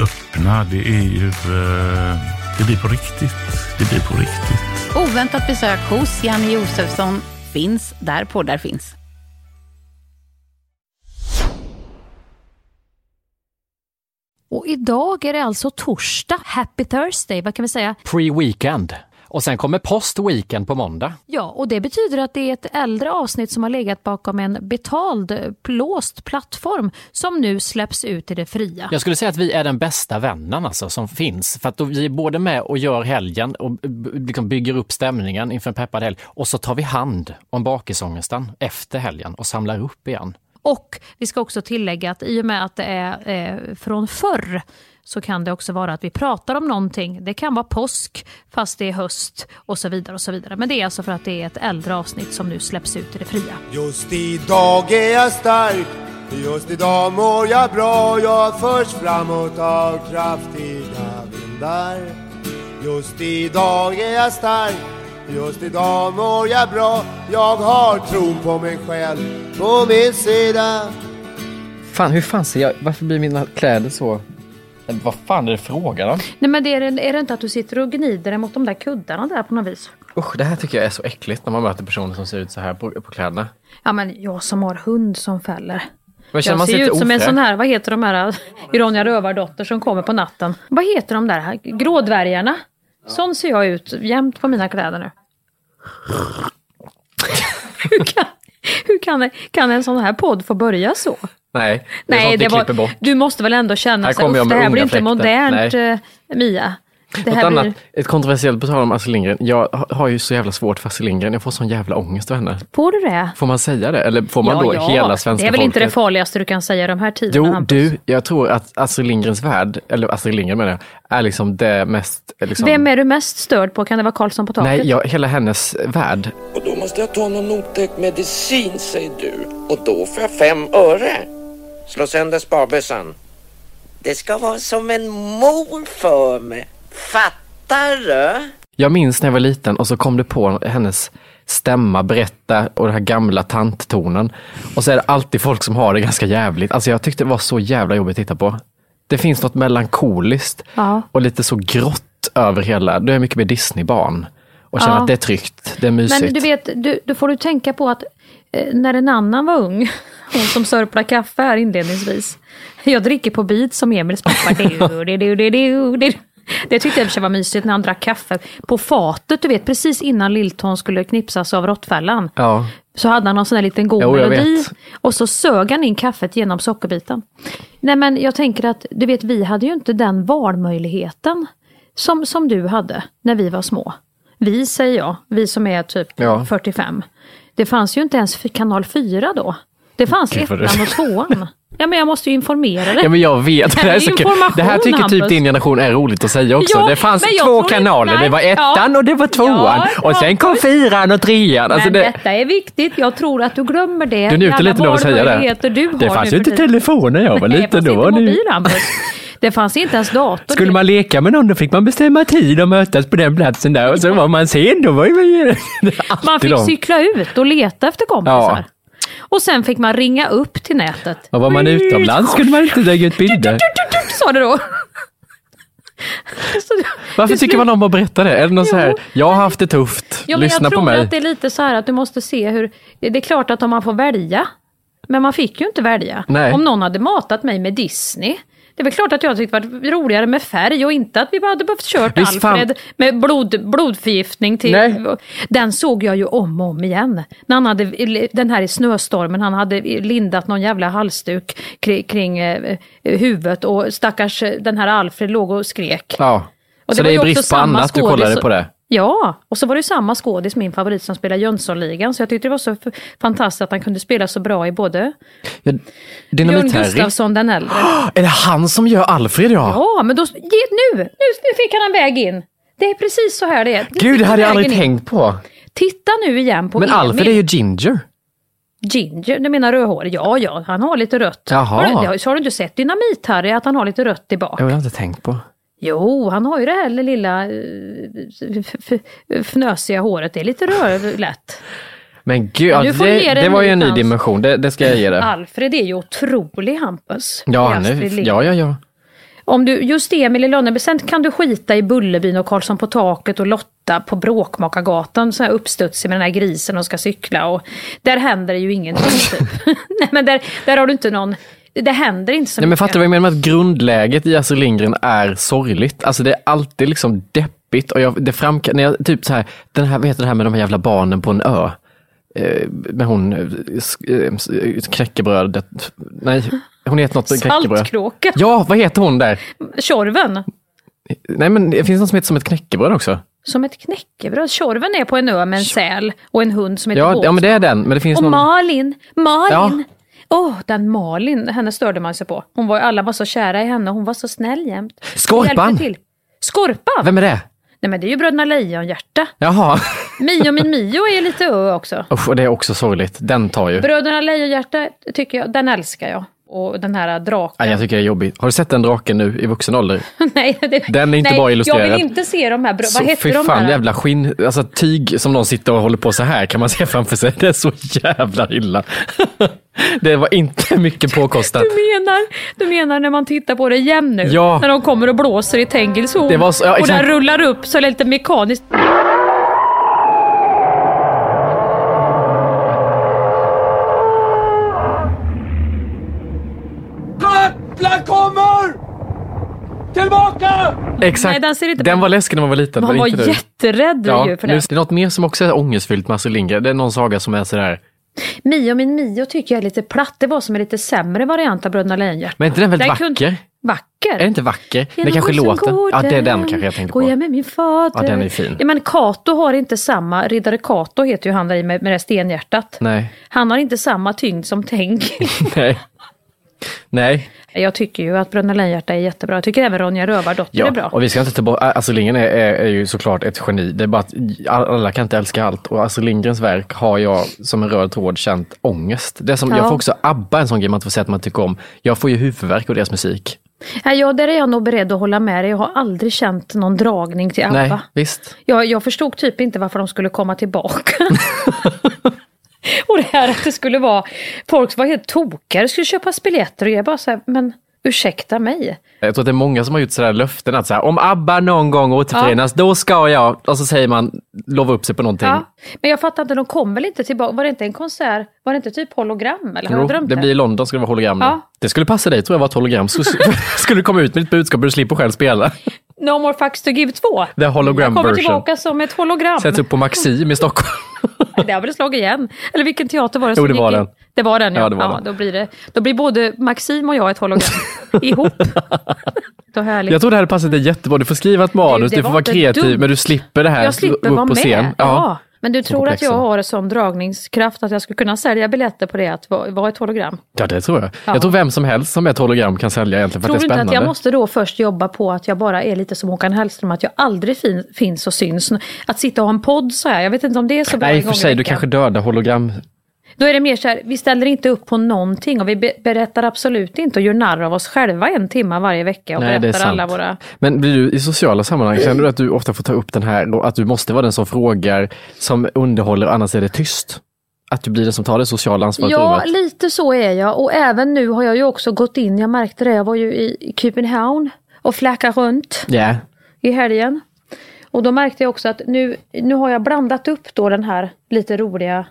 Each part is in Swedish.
öppna. Det är ju... eh, det blir på riktigt. Det blir på riktigt. Oväntat besök hos Janne Josefsson finns där poddar finns. Och idag är det alltså torsdag. Happy Thursday, vad kan vi säga? Pre-weekend. Och sen kommer post-weekend på måndag. Ja, och det betyder att det är ett äldre avsnitt som har legat bakom en betald, låst plattform som nu släpps ut i det fria. Jag skulle säga att vi är den bästa vännen alltså, som finns. För att vi är både med och gör helgen och b- liksom bygger upp stämningen inför en peppad helg. Och så tar vi hand om bakisångesten efter helgen och samlar upp igen. Och vi ska också tillägga att i och med att det är eh, från förr så kan det också vara att vi pratar om någonting. Det kan vara påsk fast det är höst och så vidare. och så vidare. Men det är alltså för att det är ett äldre avsnitt som nu släpps ut i det fria. Just idag är jag stark Just idag mår jag bra Jag förs framåt av kraftiga vindar Just idag är jag stark Just idag mår jag bra Jag har tron på mig själv på min sida Fan, hur fan ser jag, varför blir mina kläder så... Vad fan är det frågan om? Nej men det är, det- är det inte att du sitter och gnider dig mot de där kuddarna där på något vis? Usch, det här tycker jag är så äckligt när man möter personer som ser ut så här på, på kläderna. Ja men jag som har hund som fäller. Men Jag man ser ut som en ofräsch? sån här, vad heter de här, Ronja Rövardotter som kommer på natten. Vad heter de där, grådvärgarna? Sån ser jag ut jämt på mina kläder nu. hur kan, hur kan, kan en sån här podd få börja så? Nej, det är Nej, sånt vi det klipper var, bort. du måste väl ändå känna Här så här, kommer jag "Uff, med det här blir inte fläktar." modernt Nej. eh, Mia. Det Något här annat, blir, ett kontroversiellt på tal om Astrid Lindgren. Jag ha- har ju så jävla svårt för Astrid Lindgren. Jag får sån jävla ångest av henne. får du det? Får man säga det? Eller får man då hela svenska Det är väl inte det folket? farligaste du kan säga de här tiderna Jo, Hampus. du, jag tror att Astrid Lindgrens värld, eller Astrid Lindgren menar jag, är liksom det mest... Liksom, Vem är du mest störd på? Kan det vara Karlsson på taket? Nej, jag, hela hennes värld. Och då måste jag ta någon otäck medicin, säger du. Och då får jag fem öre. Slå sönder sparbössan. Det ska vara som en mor för mig. Fattar du? Jag minns när jag var liten och så kom det på hennes stämma, berätta och den här gamla tanttonen. Och så är det alltid folk som har det ganska jävligt. Alltså jag tyckte det var så jävla jobbigt att titta på. Det finns något melankoliskt Ja. och lite så grått över hela. Du är mycket med Disney-barn och känner Ja. att det är tryggt, det är mysigt. Men du vet, du, då får du tänka på att eh, när en annan var ung, hon som sörplar kaffe här inledningsvis. Jag dricker på bit som Emils pappa. Du, du, du, du, du, du. Det tyckte jag var mysigt när han drack kaffe på fatet, du vet precis innan Lilltån skulle knipsas av råttfällan. Ja, Så hade han någon sån här liten god Jo, melodi och så sög han in kaffet genom sockerbiten. Nej men jag tänker att, du vet vi hade ju inte den valmöjligheten som, som du hade när vi var små. Vi säger jag, vi som är typ Ja. 45. Det fanns ju inte ens kanal 4 då. Det fanns ettan och tvåan. Ja men jag måste ju informera dig. ja men jag vet. Det, här är så kul. Det här tycker typ din generation är roligt att säga också. Ja, det fanns två det- kanaler. nej, det var ettan ja. och det var tvåan. Ja, och sen kom fyran och trean. Alltså men det, detta är viktigt, jag tror att du glömmer det. Du njuter lite av att säga det. Du Det fanns ju inte telefon när jag var Nej, liten. fast Då inte mobil, Hampus. Det fanns inte ens dator. Skulle man leka med någon då fick man bestämma tid och mötas på den platsen där och så var man sen då var ju Man fick de. cykla ut och leta efter kompisar. Och sen fick man ringa upp till nätet. Och var man utomlands skulle man inte lägga ut bilder. Sa det då. Så Varför tycker man om att berätta det? Är det någon så här, jag har haft det tufft, Ja, lyssna jag tror på mig. att det är lite så här att du måste se hur... Det är klart att om man får välja, men man fick ju inte välja. Nej. Om någon hade matat mig med Disney, det är väl klart att jag tyckte det var roligare med färg och inte att vi bara hade behövt kört Visst fan. Alfred med blod, blodförgiftning till... Nej. Den såg jag ju om och om igen. När han hade, den här i snöstormen, han hade lindat någon jävla halsduk kring, kring eh, huvudet och stackars eh, den här Alfred låg och skrek. Ja. Och så det ju är brist på annat du kollade på det? Ja, och så var det samma skådis, min favorit, som spelar Jönssonligan. Så jag tyckte det var så fantastiskt att han kunde spela så bra i både Ja, Björn. Gustafsson den äldre. Är det han som gör Alfred ja? Ja, men då, nu, nu, nu fick han en väg in. Det är precis så här det är. Nu Gud, det hade jag aldrig in. tänkt på. Titta nu igen på Men Emil. Alfred är ju ginger. Ginger, du menar rödhårig? Ja, ja, han har lite rött. Jaha. Har du, har du inte sett Dynamit-Harry, att han har lite rött i bak? Jag har jag inte tänkt på. Jo, han har ju det här lilla eh, fnösiga håret. Det är lite rödlätt. Men gud, Ja, nu det, det var ju en ny dimension. Det, det ska jag ge det. Alfred är ju otrolig Hampus. Ja, Lindgren. ja, ja, ja. Om du, just Emil i Lönneberga, sen kan du skita i Bullerbyn och Karlsson på taket och Lotta på Bråkmakargatan, så här uppstudsig med den här grisen och ska cykla och där händer det ju ingenting. Typ. Nej men där, där har du inte någon, det händer inte så Nej, men mycket. fattar du vad jag menar med att grundläget i Astrid Lindgren är sorgligt? Alltså det är alltid liksom deppigt och jag, det framkall, när jag, typ så här, den här, vad heter det här med de här jävla barnen på en ö? Eh, med hon, eh, eh, knäckebrödet, nej, hon heter något knäckebröd. Saltkråka, Ja, vad heter hon där? Tjorven. Nej men det finns något som heter som ett knäckebröd också. Som ett knäckebröd. Tjorven är på en ö med en säl och en hund som heter Ja, Båt. ja men det är den, men det finns Och någon... Malin, Malin. Ja. Åh, den Malin, henne störde man sig på. Hon var, alla var så kära i henne, hon var så snäll jämt. Skorpan! till. Skorpan? Vem är det? Nej men det är ju Bröderna Lejonhjärta. Jaha. Mio min Mio är lite ö också. Usch, och det är också sorgligt. Den tar ju. Bröderna Lejonhjärta tycker jag, den älskar jag. Och den här draken. Nej, jag tycker det är jobbigt. Har du sett den draken nu i vuxen ålder? nej, det, Den är inte nej, bra illustrerad. Jag vill inte se de här, Så, vad heter de fan här? jävla skinn, alltså tyg som någon sitter och håller på så här kan man se framför sig. Det är så jävla illa. Det var inte mycket påkostat. Du menar, du menar när man tittar på det igen nu? Ja. När de kommer och blåser i Tengils horn ja, och den rullar upp så är det lite mekaniskt. Katla kommer! Tillbaka! Exakt. Nej, den ser inte den var läskig när man var liten. Man var jätterädd Ja, ju för det. det är något mer som också är ångestfyllt med Astrid Lindgren. Det är någon saga som är sådär, Mio min Mio tycker jag är lite platt. Det var som en lite sämre variant av Bröderna Lejonhjärta. men är inte den väldigt Den vacker? kunde- Vacker? Är det inte vacker? Genom det kanske går Ja, det är den kanske jag tänkte Går jag på. med min fader. Ja, den är fin. Ja, men Kato har inte samma, riddare Kato heter ju han där i med, med det stenhjärtat. Nej. Han har inte samma tyngd som Tengil. Nej. Nej. jag tycker ju att Bröderna Lejonhjärta är jättebra. Jag tycker även Ronja Rövardotter är bra. och vi ska inte ta bort, Astrid Lindgren är, är, är ju såklart ett geni. Det är bara att alla kan inte älska allt och Astrid Lindgrens verk har jag som en röd tråd känt ångest. Det som, Ja. Jag får också ABBA, en sån grej man inte får säga att man tycker om. Jag får ju huvudvärk av deras musik. Ja, där är jag nog beredd att hålla med dig. Jag har aldrig känt någon dragning till ABBA. Nej, visst. Jag, jag förstod typ inte varför de skulle komma tillbaka. och det här att det skulle vara folk som var helt tokiga, skulle köpa biljetter och jag bara så här, men ursäkta mig. Jag tror att det är många som har gjort sådär löften att så här, om ABBA någon gång återförenas, då ska jag, och så säger man, lova upp sig på någonting. Ja. Men jag fattar inte, de kom väl inte tillbaka? Var det inte en konsert? Var det inte typ hologram? Eller har Jo, drömt det blir i London, ska det vara hologram. Ja. Det skulle passa dig tror jag, var ett hologram. Skulle du komma ut med ditt budskap och du slipper själv spela. No more fucks to give 2. The hologram jag kommer version. tillbaka som ett hologram. Sätts upp på Maxim i Stockholm. Det har väl slagit igen. Eller vilken teater var det Jo, som det gick var in? den. Det var den ja. Ja, det var ja den. Då, blir det, då blir både Maxim och jag ett hologram. Ihop. Jag tror det hade passat dig jättebra. Du får skriva ett manus, det du får var vara kreativ, dumt. men du slipper det här. jag slipper vara med. scen. Ja. Men du tror att jag har sån dragningskraft att jag skulle kunna sälja biljetter på det att vara ett hologram? Ja, det tror jag. Ja. Jag tror vem som helst som är ett hologram kan sälja egentligen för Tror att du det är inte att spännande. jag måste då först jobba på att jag bara är lite som Håkan Hellström, att jag aldrig fin, finns och syns? Att sitta och ha en podd så här, jag vet inte om det är så bra Nej, i och för sig, du kanske dödar hologram. Då är det mer så här, vi ställer inte upp på någonting och vi be- berättar absolut inte och gör narr av oss själva en timme varje vecka och Nej, berättar alla våra... Men blir du i sociala sammanhang, känner du att du ofta får ta upp den här, att du måste vara den som frågar, som underhåller, annars är det tyst? Att du blir den som tar det sociala ansvaret Ja, lite så är jag och även nu har jag ju också gått in, jag märkte det, jag var ju i Köpenhamn och flackade runt Ja. i helgen. Och då märkte jag också att nu, nu har jag blandat upp då den här lite roliga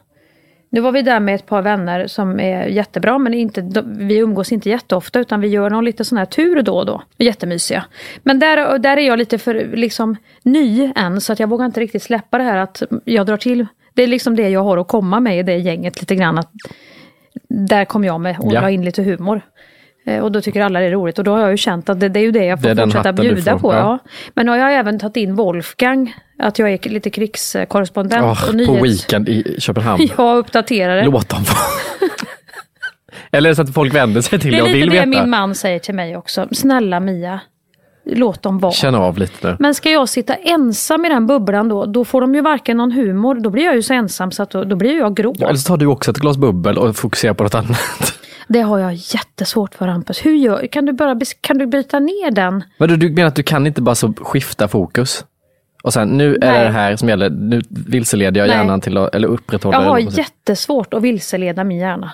nu var vi där med ett par vänner som är jättebra men inte, vi umgås inte jätteofta utan vi gör någon lite sån här tur då och då. Jättemysiga. Men där, där är jag lite för liksom ny än så att jag vågar inte riktigt släppa det här att jag drar till. Det är liksom det jag har att komma med i det gänget lite grann. Att där kom jag med och Ja. la in lite humor. Eh, Och då tycker alla det är roligt och då har jag ju känt att det, det är ju det jag får Det är fortsätta bjuda på. ja. Men nu har jag även tagit in Wolfgang, att jag är lite krigskorrespondent Åh, och på nyhets... weekend i Köpenhamn. Jag uppdaterar det. Låt dem vara. Eller är det så att folk vänder sig till Det dig är och lite vill det veta? min man säger till mig också. Snälla Mia, låt dem vara. Känn av lite nu. Men ska jag sitta ensam i den bubblan då, då får de ju varken någon humor, då blir jag ju så ensam så att då, då blir jag grå. Ja, eller så tar du också ett glas bubbel och fokuserar på något annat. Det har jag jättesvårt för Hampus. Hur gör, kan, du bara, kan du bryta ner den? Men du, du menar att du kan inte bara så skifta fokus? Och sen, nu är det det här som gäller, nu vilseleder jag Nej. hjärnan till att, eller upprätthåller Jag har jättesvårt att vilseleda min hjärna.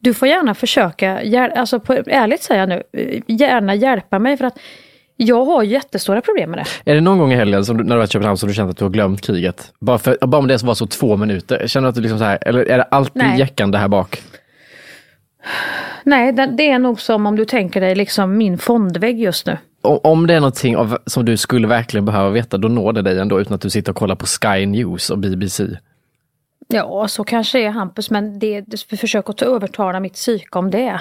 Du får gärna försöka, hjäl- alltså på, ärligt säger jag nu, gärna hjälpa mig för att jag har jättestora problem med det. Är det någon gång i helgen som du, när du varit i Köpenhamn som du känt att du har glömt kriget? Bara, för, bara om det var så två minuter, känner du att du liksom så här, eller är det alltid jäckande här bak? Nej, det, är nog som om du tänker dig liksom min fondvägg just nu. Om, det är någonting av, som du skulle verkligen behöva veta, då når det dig ändå utan att du sitter och kollar på Sky News och BBC. Ja, så kanske det är Hampus, men det, försök att ta övertala mitt psyke om det.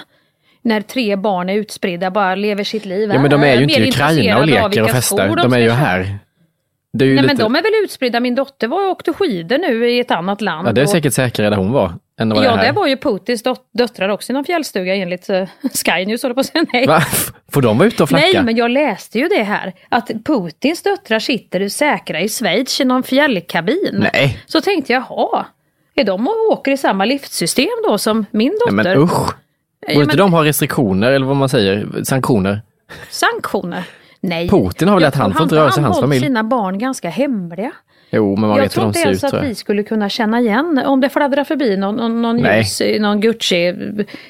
När tre barn är utspridda, bara lever sitt liv. Ja men de är ju inte i Ukraina och leker och festar, skor de är ju här. Är ju Nej lite, men de är väl utspridda, min dotter var och åkte skidor nu i ett annat land. ja, det är säkert säkrare där hon var, än vad Ja, det är det här. var ju Putins dot- döttrar också i någon fjällstuga enligt uh, Sky News, håller på att säga nej. Va? Får de vara ute och flacka? Nej, men jag läste ju det här. Att Putins döttrar sitter säkra i Schweiz i någon fjällkabin. Nej. Så tänkte jag, jaha, är de och åker i samma liftsystem då som min dotter? Nej men usch! Ja, Borde inte men- de ha restriktioner, eller vad man säger, sanktioner? Sanktioner? Nej. Putin har väl att han får inte röra sig i Han hans har hållit familj. sina barn ganska hemliga. Jo, men man jag vet hur de ser ut tror att vi skulle kunna känna igen om det fladdrar förbi någon, någon, någon Nej. ljus, någon Gucci,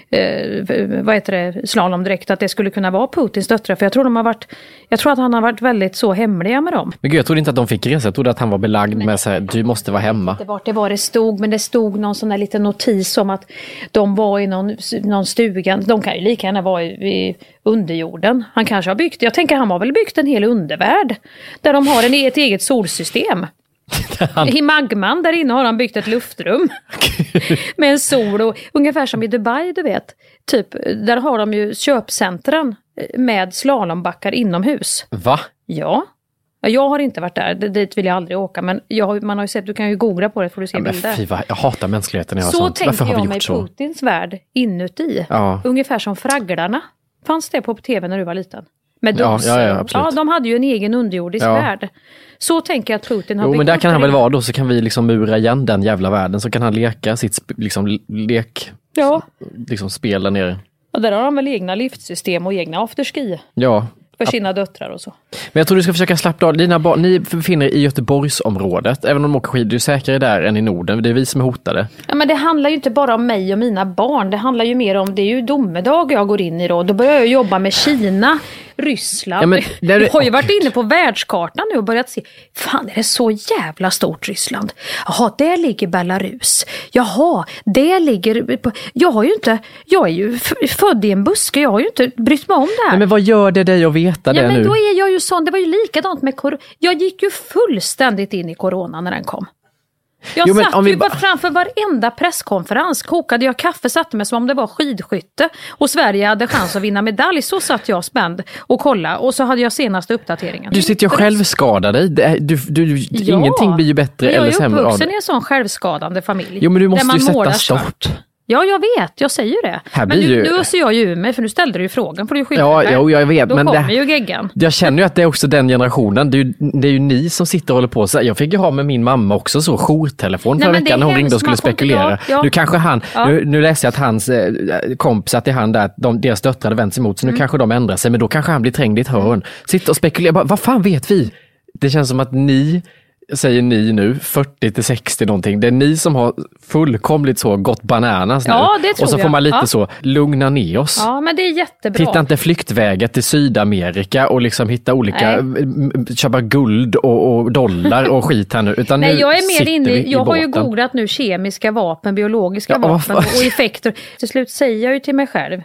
eh, vad heter det, slalomdräkt, att det skulle kunna vara Putins döttrar. För jag tror, de har varit, jag tror att han har varit väldigt så hemliga med dem. Men gud, jag trodde inte att de fick resa. Jag trodde att han var belagd med så här, du måste vara hemma. Det var det var det stod, men det stod någon sån där liten notis om att de var i någon, någon stuga. De kan ju lika gärna vara i, i underjorden. Han kanske har byggt, jag tänker han har väl byggt en hel undervärld. Där de har en, ett eget solsystem. I magman, där inne har han byggt ett luftrum. med en sol och ungefär som i Dubai, du vet. Typ, där har de ju köpcentren med slalombackar inomhus. Va? Ja. Ja, Jag har inte varit där, dit vill jag aldrig åka. Men har- man har ju sett, du kan ju googla på det får du se Ja, bilder. fy vad, jag hatar mänskligheten när jag har Så sånt. Varför tänker har jag mig så? Putins värld inuti. Ja. Ungefär som Fragglarna. Fanns det på tv när du var liten? Med Ja, doser. ja, ja, absolut. ja, de hade ju en egen underjordisk Ja. värld. Så tänker jag att Putin har Jo, men där kan han väl vara då, så kan vi liksom mura igen den jävla världen, så kan han leka sitt liksom, lek, Ja, liksom spel där nere. och där har han väl egna liftsystem och egna afterski Ja, för sina döttrar och så. men jag tror du ska försöka slappna av. Dina barn, ni befinner er i Göteborgsområdet, även om de åker skidor, du är säkrare där än i Norden. Det är vi som är hotade. Ja, men det handlar ju inte bara om mig och mina barn. Det handlar ju mer om, det är ju domedag jag går in i då. Då börjar jag jobba med Kina, Ryssland. Ja, men där- jag har ju varit inne på världskartan nu och börjat se, fan är det så jävla stort Ryssland? Jaha, där ligger Belarus. Jaha, där ligger... Jag har ju inte, jag är ju född i en buske, jag har ju inte brytt mig om det här. Nej, men vad gör det dig att veta Ja det men nu? då är jag ju sån, det var ju likadant med corona. Jag gick ju fullständigt in i corona när den kom. Jag Jo, satt ju ba- framför varenda presskonferens, kokade jag kaffe, satte mig som om det var skidskytte och Sverige hade chans att vinna medalj. Så satt jag spänd och kollade och så hade jag senaste uppdateringen. Du sitter ju självskadar dig. Är, du, du, Ja, Ingenting blir ju bättre eller Jag är sämre av uppvuxen det. i en sån självskadande familj. Jo men du måste ju sätta stopp. svart. Ja, jag vet, jag säger det. Här men nu, ju- nu öser jag ju ur mig, för nu ställde du ju frågan, får du ju skydda Ja, dig. jo, jag vet. Då men kommer det, ju geggan. jag känner ju att det är också den generationen. Det är ju, det är ju ni som sitter och håller på så. Jag fick ju ha med min mamma också så jourtelefon förra veckan när hon ringde och skulle spekulera. ja, ja. Nu kanske han, Ja. nu, nu läste jag att hans eh, kompisar till han där, de, deras döttrar hade vänt sig emot, så nu Mm. kanske de ändrar sig, men då kanske han blir trängd i ett hörn. Sitter och spekulerar, bara, vad fan vet vi? Det känns som att ni, säger ni nu, 40 till 60 någonting, det är ni som har fullkomligt så gått bananas nu. Ja, det tror och så får man lite Ja. så, lugna ner oss. Ja, men det är jättebra. Hitta inte flyktvägar till Sydamerika och liksom hitta olika, Nej. köpa guld och, och dollar och skit här nu. Utan Nej, nu jag är mer inne i, jag har ju googlat nu kemiska vapen, biologiska Ja, vapen och effekter. Till slut säger jag ju till mig själv,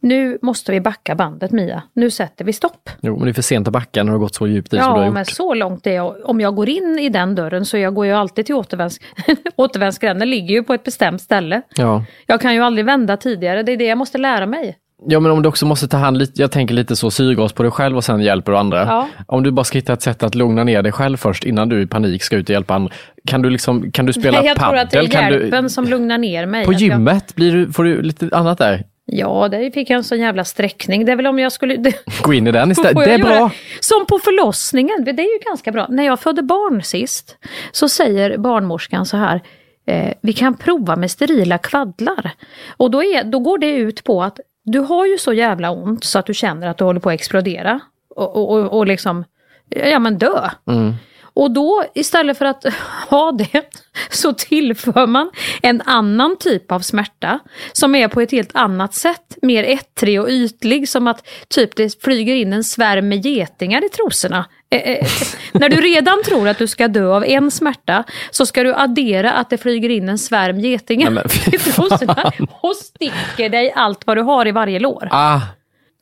nu måste vi backa bandet Mia, nu sätter vi stopp. Jo, men det är för sent att backa när det har gått så djupt i som du har Ja, gjort. men så långt är jag. Om jag går in i den dörren så jag går ju alltid till återvänds... återvändsgränden, ligger ju på ett bestämt ställe. Ja. Jag kan ju aldrig vända tidigare, det är det jag måste lära mig. ja, men om du också måste ta hand lite, jag tänker lite så syrgas på dig själv och sen hjälper du andra. Ja. Om du bara ska hitta ett sätt att lugna ner dig själv först innan du i panik ska ut och hjälpa andra. Kan du liksom, kan du spela Nej, jag tror padel? att det är hjälpen du, som lugnar ner mig. på Att jag- gymmet, blir du, får du lite annat där? Ja, där fick jag en sån jävla sträckning. Det är väl om jag skulle... Gå in i den istället. Det är bra. Som på förlossningen, det är ju ganska bra. När jag födde barn sist så säger barnmorskan så här, eh, vi kan prova med sterila kvaddlar. Och då, är, då går det ut på att du har ju så jävla ont så att du känner att du håller på att explodera. Och, och, och, och liksom, ja men dö. Mm. Och då istället för att ha det så tillför man en annan typ av smärta som är på ett helt annat sätt. Mer ettrig och ytlig som att typ det flyger in en svärm med getingar i trosorna. Eh, eh, när du redan tror att du ska dö av en smärta så ska du addera att det flyger in en svärm getingar i trosorna och sticker dig allt vad du har i varje lår. Ah,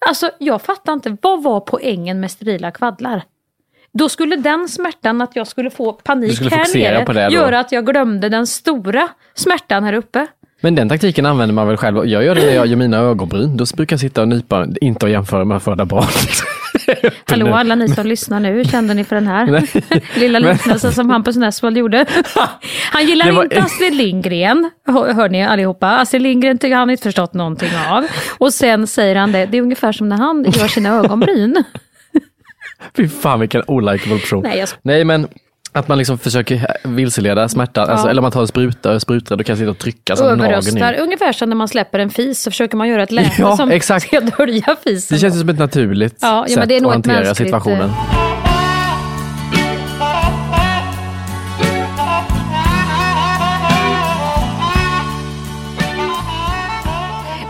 Alltså jag fattar inte, vad var poängen med sterila kvaddlar? Då skulle den smärtan att jag skulle få panik skulle här nere på det då. göra att jag glömde den stora smärtan här uppe. Men den taktiken använder man väl själv. Jag gör det när jag gör mina ögonbryn. Då brukar jag sitta och nypa, inte att jämföra med att föda barn. Hallå alla ni som lyssnar nu, hur kände ni för den här Nej. lilla liknelsen som Hampus Nessvold gjorde? Han gillar var- inte Astrid Lindgren, hör hör ni allihopa. Astrid Lindgren tycker han inte förstått någonting av. Och sen säger han det, det är ungefär som när han gör sina ögonbryn. Fy fan vilken olikable person. Nej, jag Nej men att man liksom försöker vilseleda smärta, alltså, eller man tar en spruta och sprutar, då kan jag sitta och trycka som en nagel Överröstar, in. ungefär som när man släpper en fis så försöker man göra ett läte Ja, som exakt. ska dölja fisen. Det känns som ett naturligt Ja, ja, men sätt det är nog att hantera mänskligt, situationen. eh,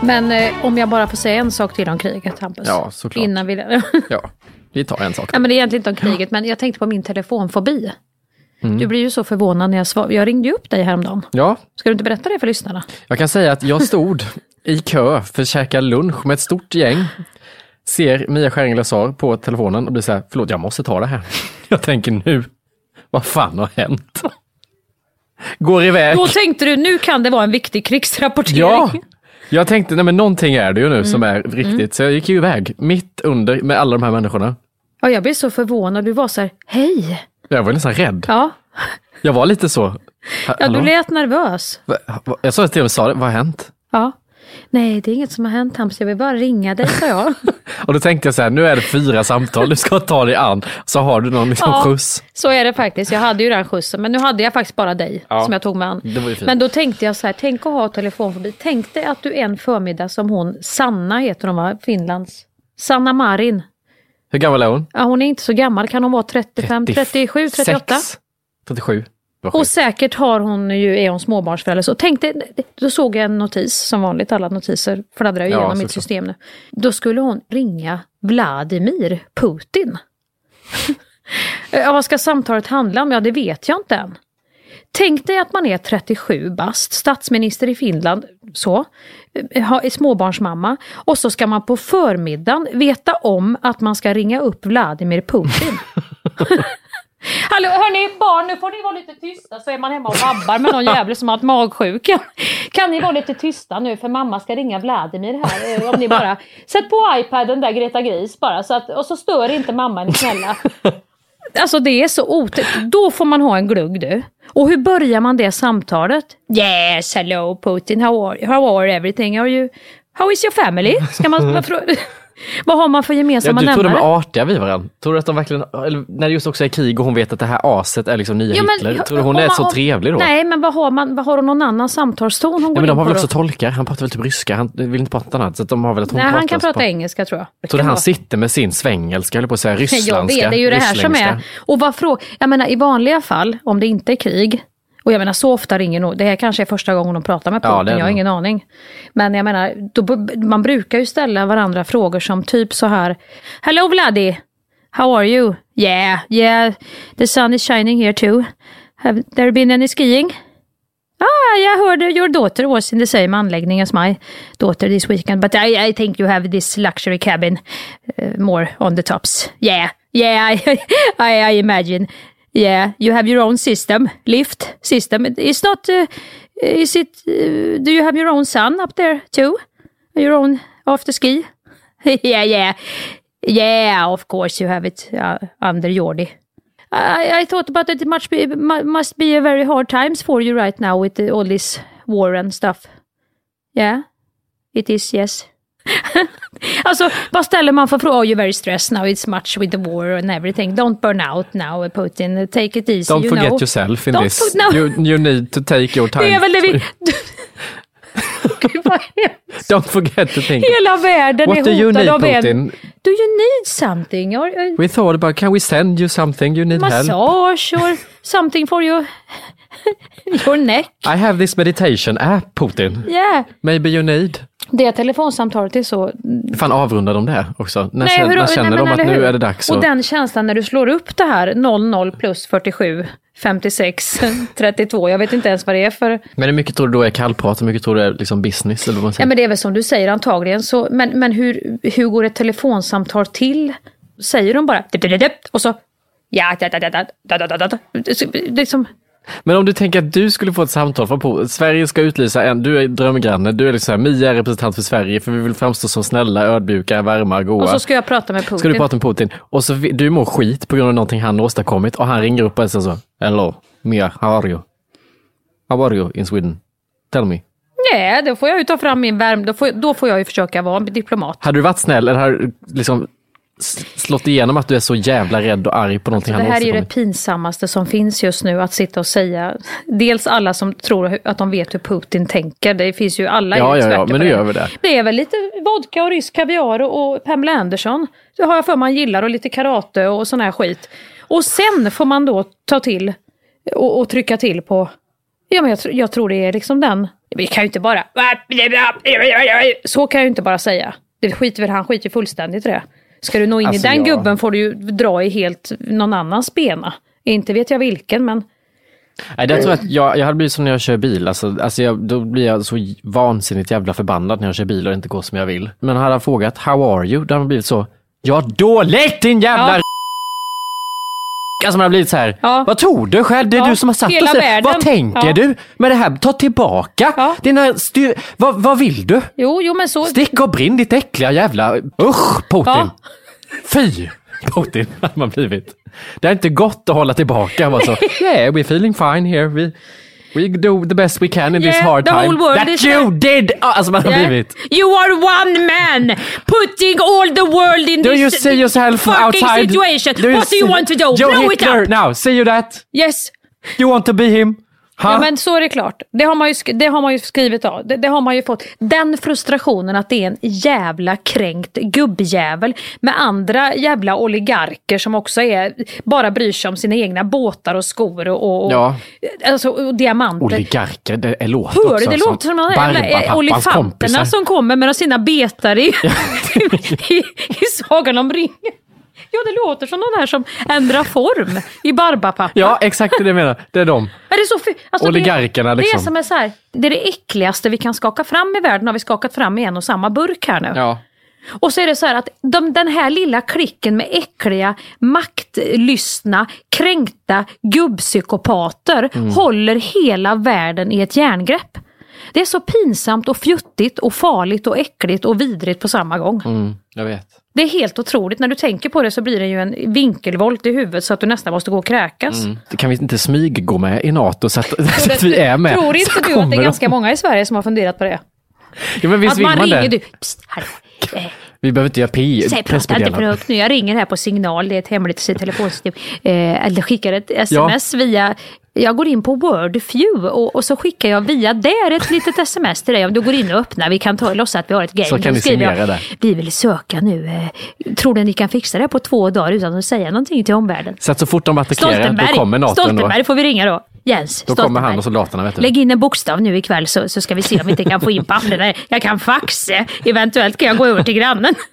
Men eh, om jag bara får säga en sak till om kriget, Hampus. Ja, såklart. Innan vi... Ja, vi tar en sak. ja, men det är egentligen inte om kriget, men jag tänkte på min telefonfobi. Mm. Du blir ju så förvånad när jag svarar. Jag ringde ju upp dig häromdagen. Ja, Ska du inte berätta det för lyssnarna? jag kan säga att jag stod i kö för att käka lunch med ett stort gäng. Ser Mia Skäring Lazar på telefonen och blir så här, förlåt jag måste ta det här. Jag tänker nu, vad fan har hänt? Går iväg. Då tänkte du, nu kan det vara en viktig krigsrapportering. Ja! Jag tänkte, nej men någonting är det ju nu som Mm. är riktigt. Så jag gick ju iväg, mitt under med alla de här människorna. Ja, jag blev så förvånad. Du var så här, hej. Jag var nästan rädd. Ja, Jag var lite så. "Ha- ja hallå? du lät nervös. Va- va- Jag sa till och vad har hänt? Ja. Nej, det är inget som har hänt Hampus, jag vill bara ringa dig, sa jag. Och då tänkte jag så här, nu är det fyra samtal, du ska ta dig an. Så har du någon liksom Ja. skjuts. Så är det faktiskt. Jag hade ju den skjutsen, men nu hade jag faktiskt bara dig Ja, som jag tog mig an. det var ju fint. Men då tänkte jag så här, tänk att ha telefon förbi. Tänk dig att du en förmiddag som hon, Sanna heter hon va, Finlands. Sanna Marin. Hur gammal är hon? Ja, hon är inte så gammal, kan hon vara 35, 37, 38? 37. Vad Och sjukt. säkert har hon ju, är hon småbarnsförälder. Så tänk dig, då såg jag en notis, som vanligt, alla notiser fladdrar ju Ja, igenom mitt system nu. Då skulle hon ringa Vladimir Putin. ja, vad ska samtalet handla om? Ja, det vet jag inte än. Tänk dig att man är 37 bast, statsminister i Finland, så, eh, är småbarnsmamma och så ska man på förmiddagen veta om att man ska ringa upp Vladimir Putin. Hallå hörni barn, nu får ni vara lite tysta så är man hemma och vabbar med någon jävel som har ett magsjuka. Kan ni vara lite tysta nu för mamma ska ringa Vladimir här. Eh, om ni bara, sätt på iPaden där Greta Gris bara så att, och så stör inte mamma, är ni snälla. Alltså det är så otäckt. Då får man ha en glugg du. Och hur börjar man det samtalet? Yes, hello Putin, how are, how are everything? Are you, how is your family? Ska man, vad har man för Ja, gemensamma du tror de nämnare? är artiga vid varandra? Tror du att de verkligen, eller när det just också är krig och hon vet att det här aset är liksom nya Ja, men- Hitler, tror du hon är man- så trevlig då? Nej, men vad har, man, vad har hon någon annan samtalston hon Ja, går men de har väl också tolkar, han pratar väl typ ryska, han vill inte prata annat. Så de har väl att hon Nej, han kan prata engelska tror jag. Så kan han vara. sitter med sin svengelska, eller på att säga Jag ryssländska, vet, det är ju det här som är. Och vad frå- jag menar i vanliga fall, om det inte är krig, och jag menar så ofta ringer nog, det här kanske är första gången de pratar med Ja, det är jag har ingen aning. Men jag menar, då, man brukar ju ställa varandra frågor som typ så här, Hello Vladdy, how are you? Yeah, yeah, the sun is shining here too. Have there been any skiing? Ah, I heard your daughter was in the same anläggning as my daughter this weekend, but I, I think you have this luxury cabin uh, more on the tops. Yeah, yeah, I, I, I imagine. Yeah, you have your own system, lift system. It's not, uh, is it, uh, do you have your own son up there too? Your own after ski? yeah, yeah. Yeah, of course you have it uh, under Jordi. I, I thought about it, it much be, must be a very hard times for you right now with all this war and stuff. Yeah, it is, yes. Alltså, vad ställer man för frågor? Oh, you're very stressed now, it's much with the war and everything. Don't burn out now, Putin. Take it easy, Don't you forget know. yourself in Don't this. no. You, you need to take your time. Det är väl det vi... Gud, vad hemskt. Don't forget to think. Hela världen What är you hotad need, av en... Putin? Do you need something? Or, or We thought about, can we send you something? You need help? massage or something for your, your neck? I have this meditation app, Putin. Yeah. Maybe you need. Det telefonsamtalet är så... Fan avrundar de det också? När, Nej, hur- när nej, känner men de att nu är det dags? Och att- den känslan när du slår upp det här 00 plus 47, 56, 32. Jag vet inte ens vad det är för... Men hur mycket tror du då är kallprat och hur mycket tror du är liksom business? Eller vad man Ja säger? men det är väl som du säger antagligen. Så, men men hur, hur går ett telefonsamtal till? Säger de bara och så... Ja, da, da, da, da, da, da, da, da. Liksom, Men om du tänker att du skulle få ett samtal från Putin. Sverige ska utlysa en, du är drömgranne, du är liksom här, Mia är representant för Sverige för vi vill framstå som snälla, ödmjuka, varma, goa. och så ska jag prata med Putin. Ska du prata med Putin och så du mår skit på grund av någonting han åstadkommit och han ringer upp och säger så Hello, Mia, how are you? How are you in Sweden? Tell me. Nej, då får jag ju ta fram min värme. Då får, då får jag ju försöka vara en diplomat. Hade du varit snäll eller hade du liksom slått igenom att du är så jävla rädd och arg på någonting Det han här är ju det pinsammaste som finns just nu, att sitta och säga. Dels alla som tror att de vet hur Putin tänker. Det finns ju alla Ja, ja, ja, men nu det. gör vi det. Det är väl lite vodka och rysk kaviar och och Pamela Anderson. Det har jag för man gillar och lite karate och sån här skit. Och sen får man då ta till och, och trycka till på, ja men jag, jag tror det är liksom den, vi kan ju inte bara, så kan jag ju inte bara säga. Det skiter väl, han skiter fullständigt i det. Ska du nå in Alltså, i den jag- gubben får du ju dra i helt någon annans bena. Inte vet jag vilken men Nej, jag tror att jag, jag hade blivit som när jag kör bil. Alltså, alltså jag, då blir jag så vansinnigt jävla förbannad när jag kör bil och det inte går som jag vill. Men hade han frågat How are you? Då hade man blivit så Ja, dåligt din jävla Ja. Alltså man har blivit så här, Ja. vad tror du själv? Det är Ja, du som har satt hela oss där. världen. Vad tänker Ja. du med det här? Ta tillbaka Ja. dina styr... Vad, vad vill du? jo, jo men så. Stick och brinn ditt äckliga jävla... Usch Putin! Ja. Fy Putin hade man blivit. Det är inte gott att hålla tillbaka. Så, yeah, we're feeling fine here. We, we do the best we can in this Yeah, hard the time. whole world That you did! Ja, Alltså man har Yeah. blivit. You are one man putting all the world in Do this you see yourself outside? situation. What do you want to do? Joe Blow it Hitler, up! now, see you that? Yes. You want to be him? Huh? Ja men så är det klart. Det har man ju, det har man ju skrivit av. Det, det har man ju fått. Den frustrationen att det är en jävla kränkt gubbjävel med andra jävla oligarker som också är, bara bryr sig om sina egna båtar och skor och, och, Ja. alltså, och diamanter. Oligarker, det är låter Hör också Det låter som de jävla eh, olifanterna som kommer med sina betar i, i, i Sagan om ringen. Ja, det låter som de här som ändrar form i Barbapapa. Ja, exakt det jag menar. Det är de. Är det så alltså Oligarkerna, det, det är liksom. som är så här, det är det äckligaste vi kan skaka fram i världen har vi skakat fram i en och samma burk här nu. Ja. Och så är det så här att de, den här lilla klicken med äckliga, maktlystna, kränkta gubbpsykopater Mm. håller hela världen i ett järngrepp. Det är så pinsamt och fjuttigt och farligt och äckligt och vidrigt på samma gång. Mm, jag vet. Det är helt otroligt. När du tänker på det så blir det ju en vinkelvolt i huvudet så att du nästan måste gå och kräkas. Mm. Kan vi inte smyg gå med i NATO så att, så att vi är med? Tror inte du att det är ganska många i Sverige som har funderat på det? Ja, men visst att vill man man ringer det? du. Psst, hallå. Vi behöver inte göra P Säg prata inte för högt nu. Jag ringer här på signal. Det är ett hemligt telefonsystem. Eh, eller skickar ett sms via jag går in på Wordview och, och så skickar jag via där ett litet sms till dig. Om du går in och öppnar, vi kan ta låtsas att vi har ett game. Så kan ni signera jag, där. Vi vill söka nu. Eh, tror ni ni kan fixa det på två dagar utan att säga någonting till omvärlden? Så att så fort de attackerar, då kommer NATO. Stoltenberg får vi ringa då. Jens Då kommer han och soldaterna, vet du. Lägg in en bokstav nu ikväll så, så ska vi se om vi inte kan få in papperna. Jag kan faxa, eventuellt kan jag gå över till grannen.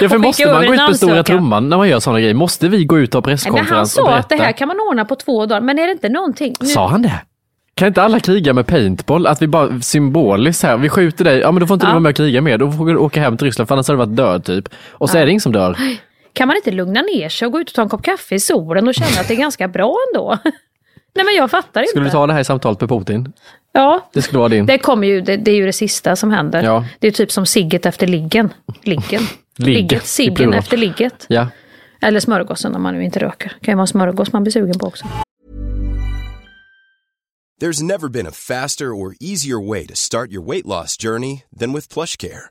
Ja, för måste man gå ut på stora trumman när man gör sådana grejer? Måste vi gå ut och ha Nej, Men han presskonferens sa att det här kan man ordna på två dagar, men är det inte någonting? Nu, Sa han det? Kan inte alla kriga med paintball? Att vi bara symboliskt här, vi skjuter dig, ja men då får inte Ja. du vara med och kriga mer, då får du åka hem till Ryssland för annars hade du varit död typ. Och så Ja. är det ingen som dör. Kan man inte lugna ner sig och gå ut och ta en kopp kaffe i solen och känna att det är ganska bra ändå? Nej men jag fattar inte. Skulle du ta det här samtalet med Putin? Ja, Det skulle vara din. det, kommer ju, det, det är ju det sista som händer. Ja. Det är typ som sigget efter liggen. Liggen. Ligg, Ligget, siggen efter ligget. Ja. Eller smörgåsen om man nu inte röker. kan ju vara smörgås man blir sugen på också. There's never been a faster or easier way to start your weight loss journey than with PlushCare.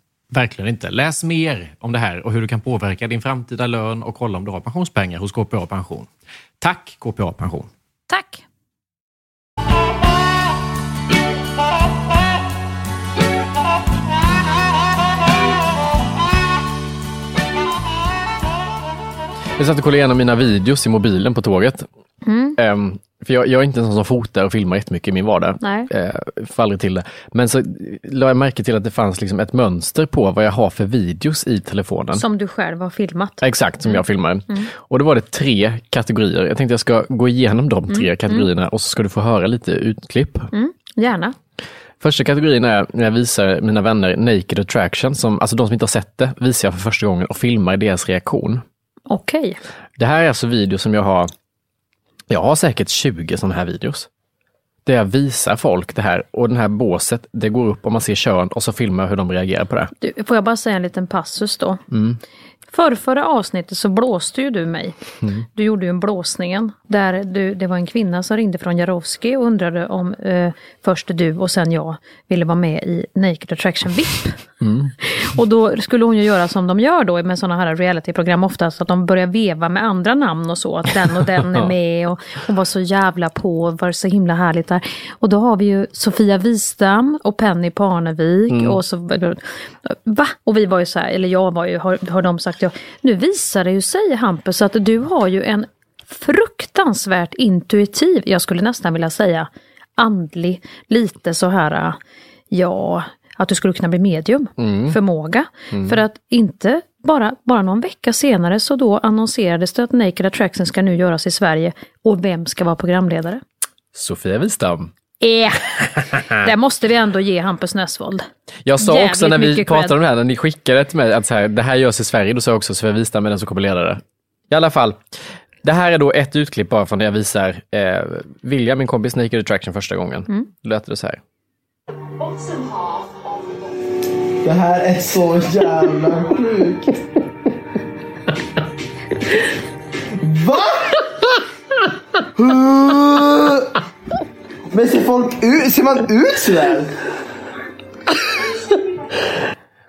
Verkligen inte. Läs mer om det här och hur du kan påverka din framtida lön och kolla om du har pensionspengar hos KPA Pension. Tack KPA Pension! Tack! Jag satt och kollade igenom mina videos i mobilen på tåget. Mm. Ehm, för jag, jag är inte en sån som fotar och filmar jättemycket i min vardag. Nej. Får aldrig till det. Men så la jag märke till att det fanns liksom ett mönster på vad jag har för videos i telefonen. Som du själv har filmat. Exakt, som Mm. jag filmar. Mm. Och då var det tre kategorier. Jag tänkte jag ska gå igenom de tre Mm. kategorierna och så ska du få höra lite utklipp. Mm. Gärna. Första kategorin är när jag visar mina vänner Naked Attraction, som, alltså de som inte har sett det, visar jag för första gången och filmar deras reaktion. Okej. Det här är alltså videos som jag har, jag har säkert 20 sådana här videos. Där jag visar folk det här och den här båset, det går upp och man ser kön och så filmar jag hur de reagerar på det. Du, får jag bara säga en liten passus då? Mm. För förra avsnittet så blåste ju du mig. Mm. Du gjorde ju en blåsningen där du, det var en kvinna som ringde från Jarowski och undrade om eh, först du och sen jag ville vara med i Naked Attraction VIP. Mm. Och då skulle hon ju göra som de gör då med sådana här realityprogram oftast, att de börjar veva med andra namn och så, att den och den är med och hon var så jävla på, var så himla härligt där. Och då har vi ju Sofia Wistam och Penny Parnevik Mm. och så, va? Och vi var ju så här, eller jag var ju, har, har de sagt, ja, nu visar det ju sig Hampus att du har ju en fruktansvärt intuitiv, jag skulle nästan vilja säga andlig, lite så här, ja, att du skulle kunna bli medium, Mm. förmåga. Mm. För att inte bara, bara någon vecka senare så då annonserades det att Naked Attraction ska nu göras i Sverige och vem ska vara programledare? Sofia Wistam. Eh, det måste vi ändå ge Hampus Nessvold. Jag sa Jävligt också när vi pratade cred. om det här, när ni skickade till mig att så här, det här görs i Sverige, då sa jag också Sofia Wistam är den som kommer leda det. I alla fall, det här är då ett utklipp bara från det jag visar eh, Vilja, min kompis Naked Attraction första gången. Mm. Då lät det så här. Det här är så jävla sjukt. Va? Men ser folk ut, ser man ut sådär?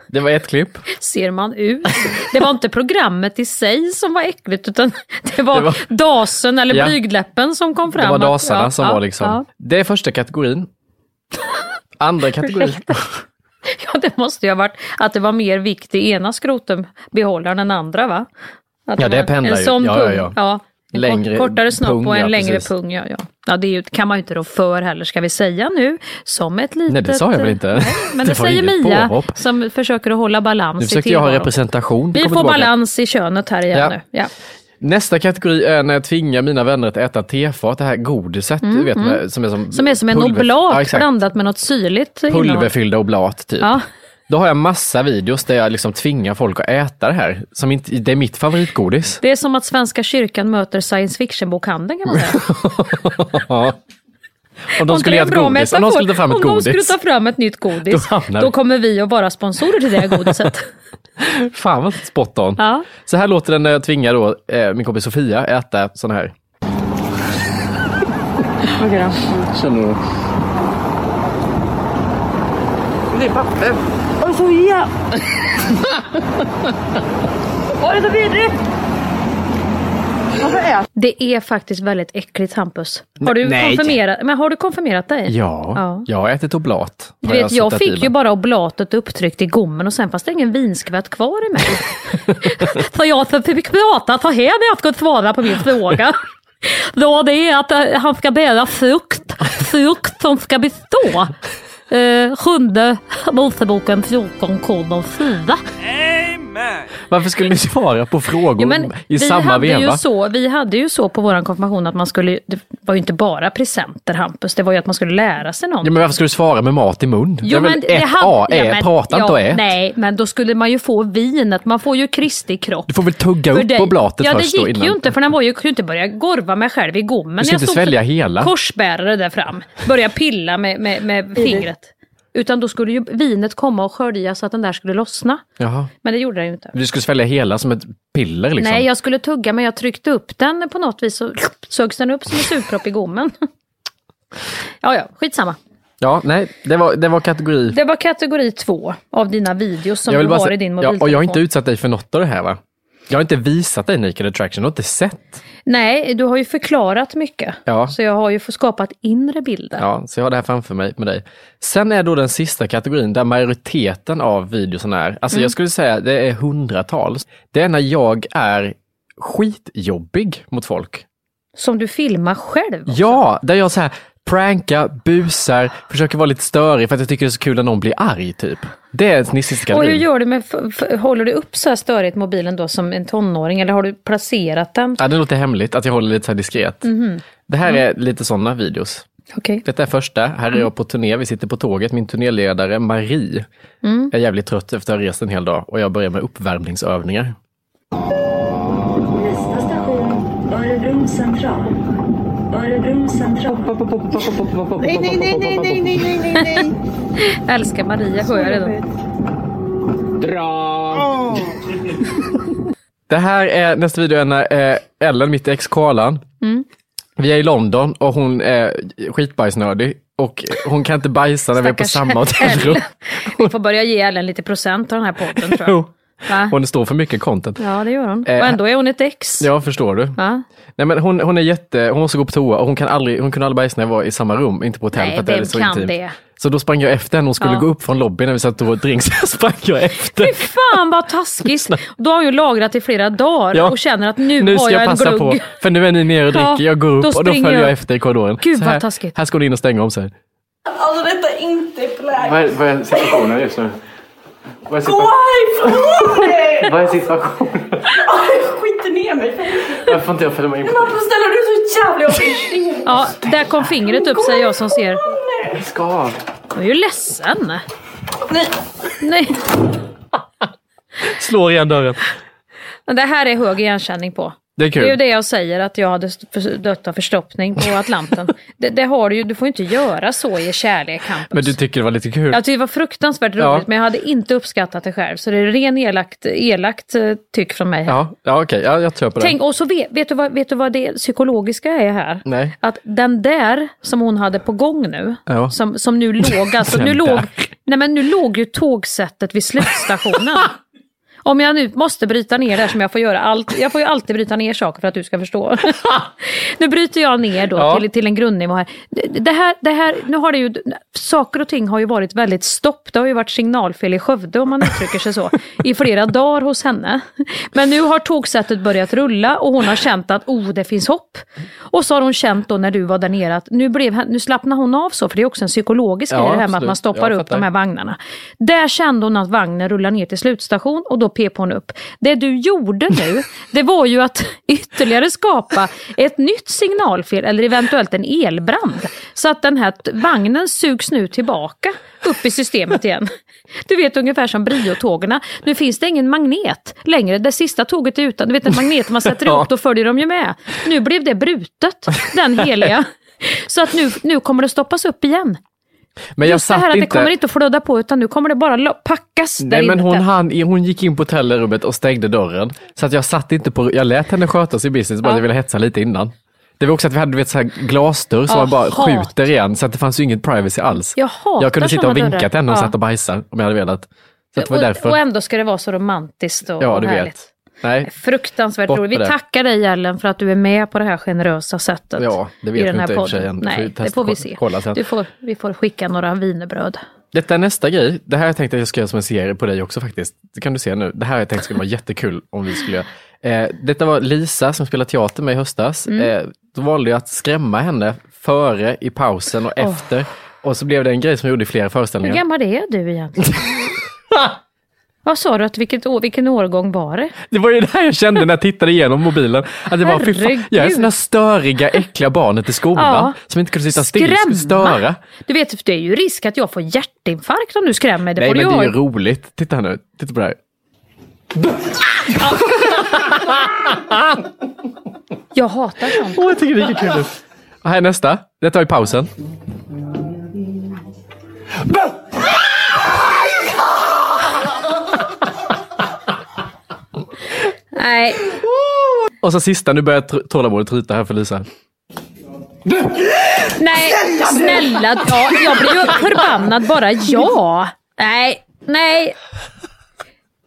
Det var ett klipp. Ser man ut? Det var inte programmet i sig som var äckligt utan det var, Det var- dasen eller Ja. blygdläppen som kom fram. Det var dasarna ja, som ja, var liksom. Ja. Det är första kategorin. Andra kategorin. Ja, det måste ju ha varit att det var mer vikt i ena skrotumbehållaren än andra va? Att Ja, det pendlar En ju. sån Ja, ja, pung. ja. ja. En Längre kort, kortare snopp och en ja, längre precis. pung. Ja, ja. Ja, det ju, kan man ju inte rå för heller, ska vi säga nu. Som ett litet... Nej, det sa jag väl inte. Nej, men det, var säger Mia påhopp. som försöker att hålla balans Nu i försökte jag ha tillvaron. representation. Vi får tillbaka. balans i könet här igen Ja. nu. Ja. Nästa kategori är när jag tvingar mina vänner att äta tefat, det här godiset, Mm, du vet, mm. som är som, Som är som en oblat ja, blandat med något syrligt. Pulverfyllda oblat, typ. Ja. Då har jag massa videos där jag liksom tvingar folk att äta det här. Som inte, det är mitt favoritgodis. Det är som att Svenska kyrkan möter science fiction-bokhandeln kan man säga. Om de skulle göra ett godis, om de skulle ta fram ett Om de skulle godis. ta fram ett nytt godis, Då då kommer vi att vara sponsorer till det godiset. Fan vad spot on. Ja. Så här låter det när jag tvingar då, eh, min kompis Sofia äta sån här. Okej då. Känner du? Det är papper. Åh, så jävla... Åh, det är så vidrigt! Varför Det är faktiskt väldigt äckligt Hampus. Har du, Nej. konfirmerat, men har du konfirmerat dig? Ja, Ja. jag har ätit oblat. Du vet, jag i fick ju bara oblatet upptryckt i gommen och sen fanns det ingen vinskvätt kvar i mig. så jag fick prata så här när jag skulle svara på min fråga. Då det är att eh, han ska bära frukt, frukt som ska bestå. Eh, sjunde Moseboken 14 kolon 4. Varför skulle ni svara på frågor Jo, men i vi samma hade veva? Ju så, vi hade ju så på vår konfirmation att man skulle, det var ju inte bara presenter Hampus, det var ju att man skulle lära sig någonting. Ja, men varför ska du svara med mat i mun? det är väl det ett hade- A, ä, ja, men- prata inte ja, och ät. Nej, men då skulle man ju få vinet, man får ju Kristi kropp. Du får väl tugga För upp dig. oblatet ja, först det då gick innan. ju inte för den var ju, kunde inte börja gorva mig själv i gommen. Du ska Jag inte svälja hela. Korsbärare där fram, börja pilla med, med, med fingret. Utan då skulle ju vinet komma och skölja så att den där skulle lossna. Jaha. Men det gjorde den ju inte. Du skulle svälja hela som ett piller liksom? Nej, jag skulle tugga men jag tryckte upp den på något vis och sögs den upp som en sugpropp i gommen. ja, ja, skitsamma. Ja, nej, det var, det var kategori... Det var kategori två av dina videos som du har i din ja, mobiltelefon. Och jag har inte utsatt dig för något av det här va? Jag har inte visat dig Naked Attraction, du har inte sett. Nej, du har ju förklarat mycket. Ja. Så jag har ju fått skapat inre bilder. Ja, så jag har det här framför mig med dig. Sen är då den sista kategorin där majoriteten av videorna är, alltså Mm. jag skulle säga det är hundratals. Det är när jag är skitjobbig mot folk. Som du filmar själv? Ja, där jag så här pranka, busar, försöker vara lite störig för att jag tycker det är så kul när någon blir arg typ. Det är Och nissiskallerin. hur gör du med, håller du upp så här störigt mobilen då som en tonåring eller har du placerat den? Ja, det låter hemligt att jag håller lite så här diskret. Mhm. Det här är lite sådana videos. Okej. Detta är första. Här är jag på turné. Vi sitter på tåget. Min turnéledare Marie Mm. är jävligt trött efter att ha rest en hel dag och jag börjar med uppvärmningsövningar. Nästa station, Örebro central. Örebro central. Nej, nej, nej, nej, nej, nej, nej, nej, nej. Älskar Maria, hör jag redan. Dra! Det här är nästa video är när Ellen, mitt ex Karlan, Mm. vi är i London och hon är skitbajsnödig och hon kan inte bajsa när vi är på samma hotellrum. Vi får börja ge Ellen lite procent av den här podden tror jag. Va? Hon står för mycket content. Ja, det gör hon. Eh, Och ändå är hon ett ex. Ja, förstår du. Va? Nej, men hon, hon är jätte, hon måste gå på toa och hon kan aldrig, hon kunde aldrig bajsa när jag var i samma rum, inte på hotell Nej, för att det är vem så kan intimt. det? Så då sprang jag efter henne, hon skulle Ja. gå upp från lobbyn när vi satt och tog drink, så sprang jag efter. Fy fan vad taskigt! Då har hon ju lagrat i flera dagar Ja. och känner att nu, Nu har jag jag en passa glugg. på, för nu är ni nere och dricker, Ja, jag går upp då och då följer jag jag. efter i korridoren. Gud, Så vad här, taskigt. Här ska hon in och stänga om sig. Alltså detta är inte läge. Vad är, vad är situationen just nu? Vad är, Gå härifrån! vad är situationen? Jag skiter ner mig. Varför får inte jag följa med in Men varför ställer du så jävla jobbig Ja, där kom fingret upp säger jag som ser. Jag ska. Jag är ju ledsen. Nej. Nej. Slår igen dörren. Men det här är hög igenkänning på. Det är kul. Det är ju det jag säger att jag hade dött av förstoppning på Atlanten. det, det har du ju, du får inte göra så i kärlek campus. Men du tycker det var lite kul? Jag tyckte det var fruktansvärt roligt Ja. men jag hade inte uppskattat det själv. Så det är ren elakt, elakt eh, tyck från mig. här. Ja, ja okej, ja, jag tror på det. Tänk, och så vet, vet, du vad, vet du vad det psykologiska är här? Nej. Att den där som hon hade på gång nu, Ja. som, som nu låg, alltså nu låg, nej men nu låg ju tågsättet vid slutstationen. Om jag nu måste bryta ner det här som jag får göra, allt, jag får ju alltid bryta ner saker för att du ska förstå. nu bryter jag ner då Ja. till, till en grundnivå här. Det- här, det här. Nu har det ju, saker och ting har ju varit väldigt stopp. Det har ju varit signalfel i Skövde om man uttrycker sig så, i flera dagar hos henne. Men nu har tågsättet börjat rulla och hon har känt att oh, det finns hopp. Och så har hon känt då när du var där nere att nu, blev, nu slappnar hon av så, för det är också en psykologisk Ja, grej det här med att absolut. man stoppar upp de här vagnarna. Där kände hon att vagnen rullar ner till slutstation och då pep hon upp. Det du gjorde nu, det var ju att ytterligare skapa ett nytt signalfel eller eventuellt en elbrand. Så att den här vagnen sugs nu tillbaka upp i systemet igen. Du vet ungefär som Brio-tågen. Nu finns det ingen magnet längre. Det sista tåget är utan, du vet en magnet man sätter upp, då följer de ju med. Nu blev det brutet, den heliga. Så att nu, nu kommer det stoppas upp igen. Men jag Just det här satt att det inte... kommer inte att flöda på utan nu kommer det bara packas där Nej men hon, hann, hon gick in på hotellrummet och stängde dörren. Så att jag satt inte på, jag lät henne sköta sin business, bara Ja. att jag ville hetsa lite innan. Det var också att vi hade vet, så här glasdörr som man bara skjuter igen, så att det fanns ju ingen privacy alls. Jag jag kunde sitta och vinka till henne och Ja. satt och bajsa om jag hade velat. Så att det var och, därför. och ändå ska det vara så romantiskt och, ja, och härligt. vet. Nej, Fruktansvärt Bort roligt. Vi tackar dig Ellen för att du är med på det här generösa sättet. Ja, det vet i vi den här inte i och för sig podden. än. Det får vi Nej, det testa får vi och se. kolla sen. Du får, vi får skicka några wienerbröd. Detta är nästa grej. Det här har jag tänkt att jag ska göra som en serie på dig också faktiskt. Det kan du se nu. Det här har jag tänkt skulle vara jättekul om vi skulle göra. Eh, detta var Lisa som spelade teater med i höstas. Mm. Eh, då valde jag att skrämma henne före, i pausen och Åh. efter. Och så blev det en grej som jag gjorde i flera Hur föreställningar. gammal är du egentligen? Vad sa du? Att vilket år, vilken årgång var det? Det var ju det här jag kände när jag tittade igenom mobilen. Att det var, fy fan, jag är här störiga, äckliga barnet i skolan Ja. som inte kunde sitta still, Skrämma. störa. Du vet, det är ju risk att jag får hjärtinfarkt om du skrämmer mig. Det Nej men det är ju roligt. Titta här nu, titta på det här. Jag hatar sånt. Åh, jag tycker det är kul ut. Här är nästa. Detta var i pausen. Nej, Och så sista, nu börjar tålamodet tryta här för Lisa. nej, snälla. Ja, jag blir ju förbannad bara. Ja. Nej, nej.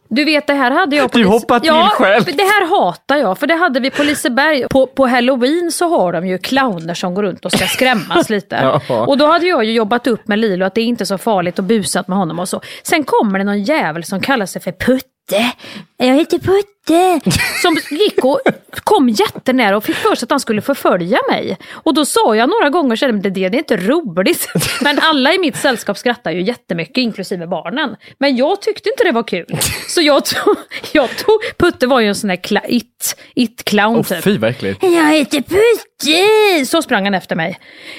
Du vet, det här hade jag på Du hoppar till ja, själv. det här hatar jag. För det hade vi på Liseberg. På, på halloween så har de ju clowner som går runt och ska skrämmas lite. Ja. Och då hade jag ju jobbat upp med Lilo att det är inte så farligt och busat med honom och så. Sen kommer det någon jävel som kallar sig för Putte Putte, jag heter Putte. Som gick och kom jättenära och fick för sig att han skulle förfölja mig. Och då sa jag några gånger, "Men det, det är inte roligt. Men alla i mitt sällskap skrattar ju jättemycket, inklusive barnen. Men jag tyckte inte det var kul. Så jag tog, jag tog Putte var ju en sån där kla, it, it-clown Åh typ. fy vad äckligt. Jag heter Putte! Så sprang han efter mig.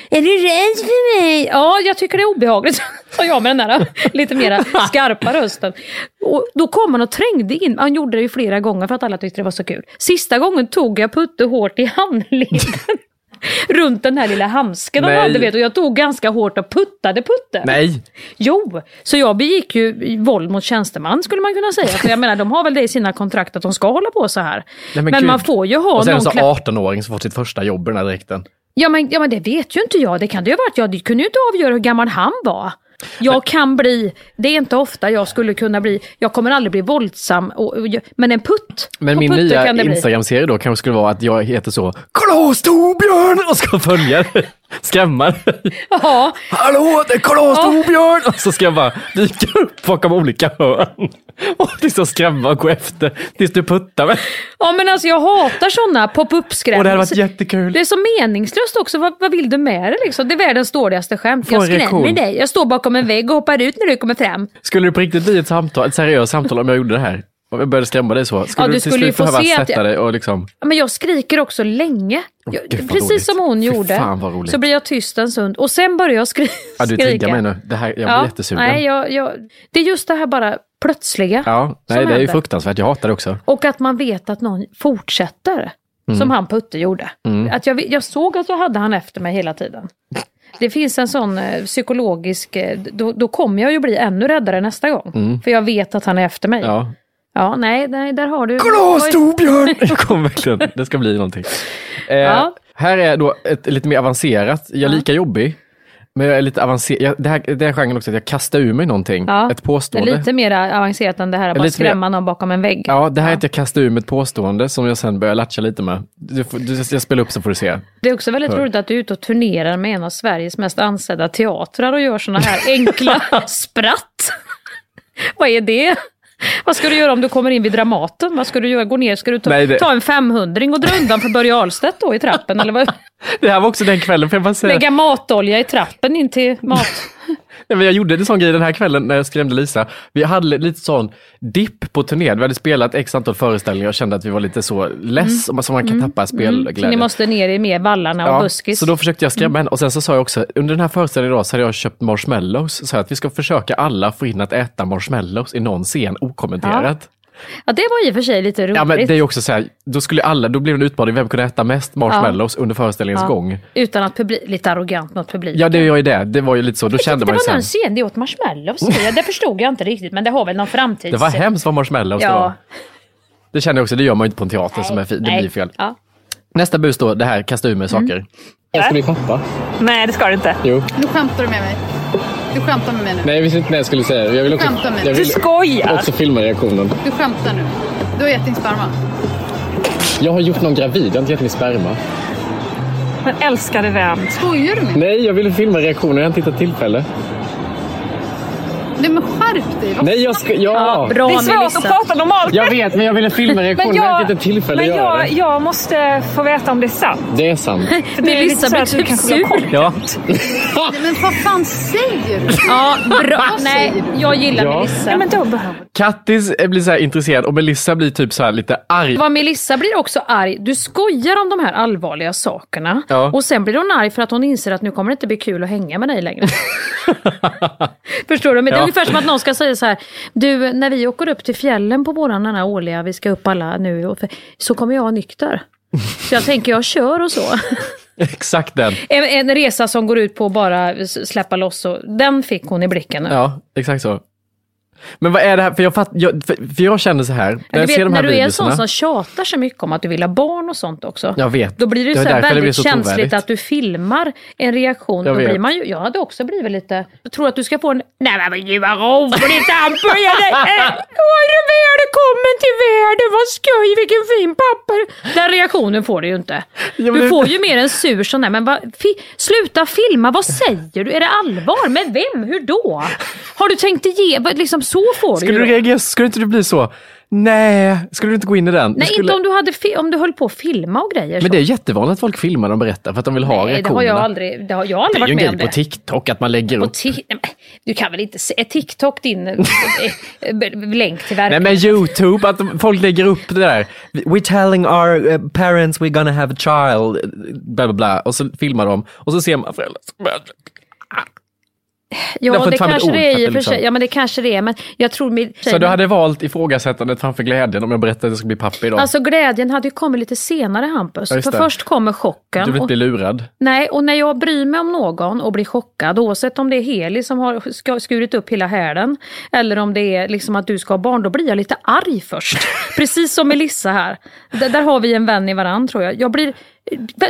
Är du rädd för mig? Ja, jag tycker det är obehagligt, sa jag med den där lite mera skarpa rösten. Och då kom han och trängde in. Han gjorde det ju flera gånger för att alla tyckte det var så kul. Sista gången tog jag Putte hårt i handleden. Runt den här lilla handsken han Nej. hade vet och jag tog ganska hårt och puttade Putte. Nej. Jo, så jag begick ju våld mot tjänsteman skulle man kunna säga. För jag menar, de har väl det i sina kontrakt att de ska hålla på så här. Nej, men gud. man får ju ha Och sen en någon så klä- 18-åring som fått sitt första jobb i den här dräkten. Ja men, ja men det vet ju inte jag. Det kan det ju ha varit. Jag kunde ju inte avgöra hur gammal han var. Jag kan bli, det är inte ofta jag skulle kunna bli, jag kommer aldrig bli våldsam, och, men en putt Men min nya. Instagram-serie då kanske skulle vara att jag heter så Klas Torbjörn och ska följa dig, skrämma. Ja. Hallå, det är Ja. Torbjörn! Och så ska jag bara dyka upp bakom olika hörn och liksom skrämma och gå efter tills du puttar mig. ja men alltså jag hatar sådana pop-up-skrämt. Och det hade varit jättekul. Det är så meningslöst också, vad, vad vill du med det liksom? Det är världens dåligaste skämt. Få Jag reaktion. skrämmer dig, jag står bakom en vägg och hoppar ut när du kommer fram. Skulle det på riktigt bli ett samtal, ett seriöst samtal om jag gjorde det här? Jag började skrämma dig så? Skulle Ja, du till skulle slut behöva sätta jag- dig och liksom... Ja, Men jag skriker också länge. Jag, Gud, precis roligt. som hon gjorde. Så blir jag tyst en stund och sen börjar jag skri Ja, du skrika. triggar mig nu. Det här, jag blir jättesugen. Nej, jag, jag, det är just det här bara plötsliga. Ja, nej det är ju händer. fruktansvärt. Jag hatar det också. Och att man vet att någon fortsätter. Mm. Som han Putte gjorde. Mm. Att jag, jag såg att jag hade han efter mig hela tiden. Det finns en sån eh, psykologisk, eh, då, då kommer jag ju bli ännu räddare nästa gång. Mm. För jag vet att han är efter mig. Ja. Ja, nej, nej där har du. Klas Torbjörn! Jag kommer verkligen, det ska bli någonting. Eh, Ja. Här är då ett lite mer avancerat, jag är lika jobbig, men jag är lite avancerad. Det, här, det här genren också, att jag kastar ur mig någonting, Ja, ett Det är påstående. lite mer avancerat än det här att bara Lite mer- skrämma någon bakom en vägg. Ja, det här är att jag kastar ur mig ett påstående som jag sen börjar latcha lite med. Du, du, jag spelar upp så får du se. Det är också väldigt Hör. roligt att du är ute och turnerar med en av Sveriges mest ansedda teatrar och gör såna här enkla spratt. Vad är det? Vad ska du göra om du kommer in vid Dramaten? Vad ska du göra? Gå ner? Ska du ta, Nej, det- ta en 500 och dra undan för Börje Ahlstedt då i trappen? Eller vad? Det här var också den kvällen, får jag bara säga. Lägga matolja i trappen in till mat... Nej, men jag gjorde en sån grej den här kvällen när jag skrämde Lisa. Vi hade lite sån dipp på turnén. Vi hade spelat x antal föreställningar och kände att vi var lite så less, mm. som man kan tappa Så spelglädje. ni måste ner i mer vallarna och buskis. Så då försökte jag skrämma henne och sen så sa jag också, under den här föreställningen idag så hade jag köpt marshmallows. Så att vi ska försöka alla få in att äta marshmallows i någon scen okommenterat. Ja, det var i och för sig lite roligt. Ja, men det är också så här, då skulle alla, då blev det en utmaning, vem kunde äta mest marshmallows under föreställningens Ja. gång? Utan att publik, lite arrogant mot publiken. Ja, det gör ju det. Det var ju lite så, då kände det man ju var sen. någon scen, det åt marshmallows. Det, det förstod jag inte riktigt, men det har väl någon framtid. Det var hemskt vad marshmallows det Ja. var. Det kände jag också, det gör man ju inte på en teater som är fi- det Nej. blir fel. Ja. Nästa bus då, det här, kasta ur mig saker. Jag ska bli pappa. Nej, det ska du inte. Jo. Nu skämtar du med mig. Du skämtar med mig nu. Nej, jag visste inte när jag skulle säga det. Jag vill också, jag vill Du skojar. också filma reaktionen. Du skämtar nu. Du har gett din sperma. Jag har gjort någon gravid, jag har inte gett min sperma. Men älskade vän. Skojar du med mig? Nej, jag ville filma reaktionen, jag har inte hittat tillfälle. Nej men skärp dig. Vad Nej, jag ska, ja. det är svårt att prata normalt. Jag vet, men jag ville filma reaktionen, Men jag jag, inte tillfälle men att göra jag, det. jag måste få veta om det är sant. Det är sant. För det är så blir att du typ sur. Ja. Nej, men vad fan säger du? Ja, bra. Nej, jag gillar Ja. Melissa. Ja, men då behöver Kattis blir så här intresserad och Melissa blir typ så här lite arg. Vad Melissa blir också arg. Du skojar om de här allvarliga sakerna. Ja. Och sen blir hon arg för att hon inser att nu kommer det inte bli kul att hänga med dig längre. Förstår du? Men Ja. Ungefär som att någon ska säga så här. Du, när vi åker upp till fjällen på våran den här årliga, vi ska upp alla nu, så kommer jag nykter. Så jag tänker jag kör och så. Exakt den. En, en resa som går ut på att bara släppa loss och den fick hon i blicken nu. Ja, exakt så. Men vad är det här, för jag, fatt, jag, för, jag känner så här, när Ja, jag du ser vet, de här när du är en sån som tjatar så mycket om att du vill ha barn och sånt också. Jag vet. Då blir det, Det så här därför det väldigt så känsligt trovärdigt. att du filmar en reaktion. Jag Då vet. blir man ju, jag hade också blivit lite... Jag tror att du ska få en... Nej men gud vad roligt. Oj, du är välkommen till världen, vad skoj, vilken fin pappa. Den reaktionen får du ju inte. Du det- får ju mer en sur sån där, men vad, fi, sluta filma, vad säger du? Är det allvar? Med vem? Hur då? Har du tänkt ge... Liksom så får du Skulle ju du då. reagera, skulle inte du bli så, Nej, skulle du inte gå in i den? Nej, skulle... inte om du, hade om du höll på att filma och grejer. Men så. det är jättevanligt att folk filmar och berättar för att de vill ha Nej, det reaktionerna. har jag aldrig, det har jag Det aldrig är ju varit en med om grej det. på TikTok att man lägger På upp. Nej, men du kan väl inte se är TikTok din eh, eh, länk till Nej verkligheten? men YouTube, att folk lägger upp det där. We're telling our uh, parents we're gonna have a child, bla bla bla. Och så filmar de och så ser man föräldrar Ja, det kanske det är för i och för sig. Ja, men det kanske det är. Men jag tror min Så du hade valt ifrågasättandet framför glädjen om jag berättade att jag skulle bli pappa idag? Alltså glädjen hade ju kommit lite senare Hampus. Ja, för det. först kommer chocken. du vill inte bli lurad? Nej, och när jag bryr mig om någon och blir chockad, oavsett om det är Heli som har sk- skurit upp hela hälen, eller om det är liksom att du ska ha barn, då blir jag lite arg först. Precis som Melissa här. D- där har vi en vän i varann tror jag. Jag blir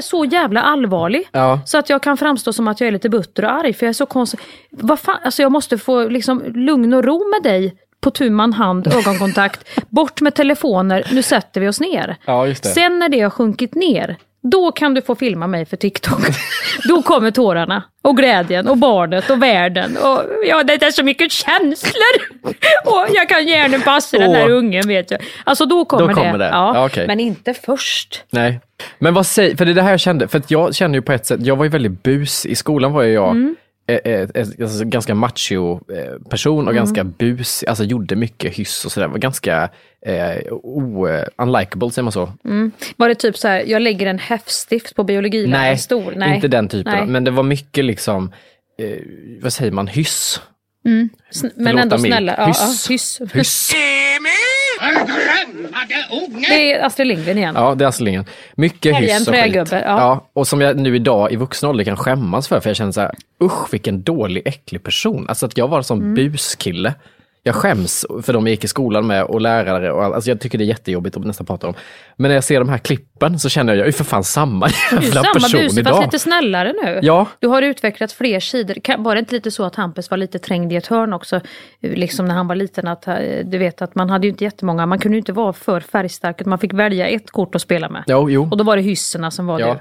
så jävla allvarlig. Ja. Så att jag kan framstå som att jag är lite butter och arg, för jag är så konstig. Vad fan, alltså jag måste få liksom lugn och ro med dig på tu man hand, ögonkontakt, bort med telefoner, nu sätter vi oss ner. Ja. Sen när det har sjunkit ner, då kan du få filma mig för TikTok. då kommer tårarna och glädjen och barnet och världen. Och, ja, det är så mycket känslor. och jag kan gärna passa den där ungen vet jag. Alltså då kommer, Då kommer det. Ja, Ja, okej. Men inte först. Nej. Men vad säger, för det är det här jag kände, för att jag känner ju på ett sätt, jag var ju väldigt bus, i skolan var ju jag Mm. Eh, eh, alltså, ganska macho eh, person och Mm. ganska bus, alltså gjorde mycket hyss och sådär, var ganska eh, o, unlikable säger man så? Mm. Var det typ så här, jag lägger en häftstift på biologilärarens Nej? Nej, inte den typen, Nej. men det var mycket liksom, eh, vad säger man, hyss? Mm. Men Förlåta ändå mig. snälla. Ja, Hyss. ja, hyss. Hyss. Det är Astrid Lindgren igen. Ja, det är Astrid Lindgren. Mycket Här igen, hyss och skit. ja. Ja. och som jag nu idag i vuxen ålder kan skämmas för, för jag känner så här, usch vilken dålig, äcklig person. Alltså att jag var en sån Mm. buskille. Jag skäms för de jag gick i skolan med och lärare och all, alltså jag tycker det är jättejobbigt att nästan prata om. Men när jag ser de här klippen så känner jag, jag är för fan samma jävla samma person busig idag. fast lite snällare nu. Ja. Du har utvecklat fler sidor. Var det inte lite så att Hampus var lite trängd i ett hörn också? Liksom när han var liten att eh, du vet att man hade ju inte jättemånga, man kunde ju inte vara för färgstark, man fick välja ett kort att spela med. Jo, jo. Och då var det hyssorna som var Ja. du.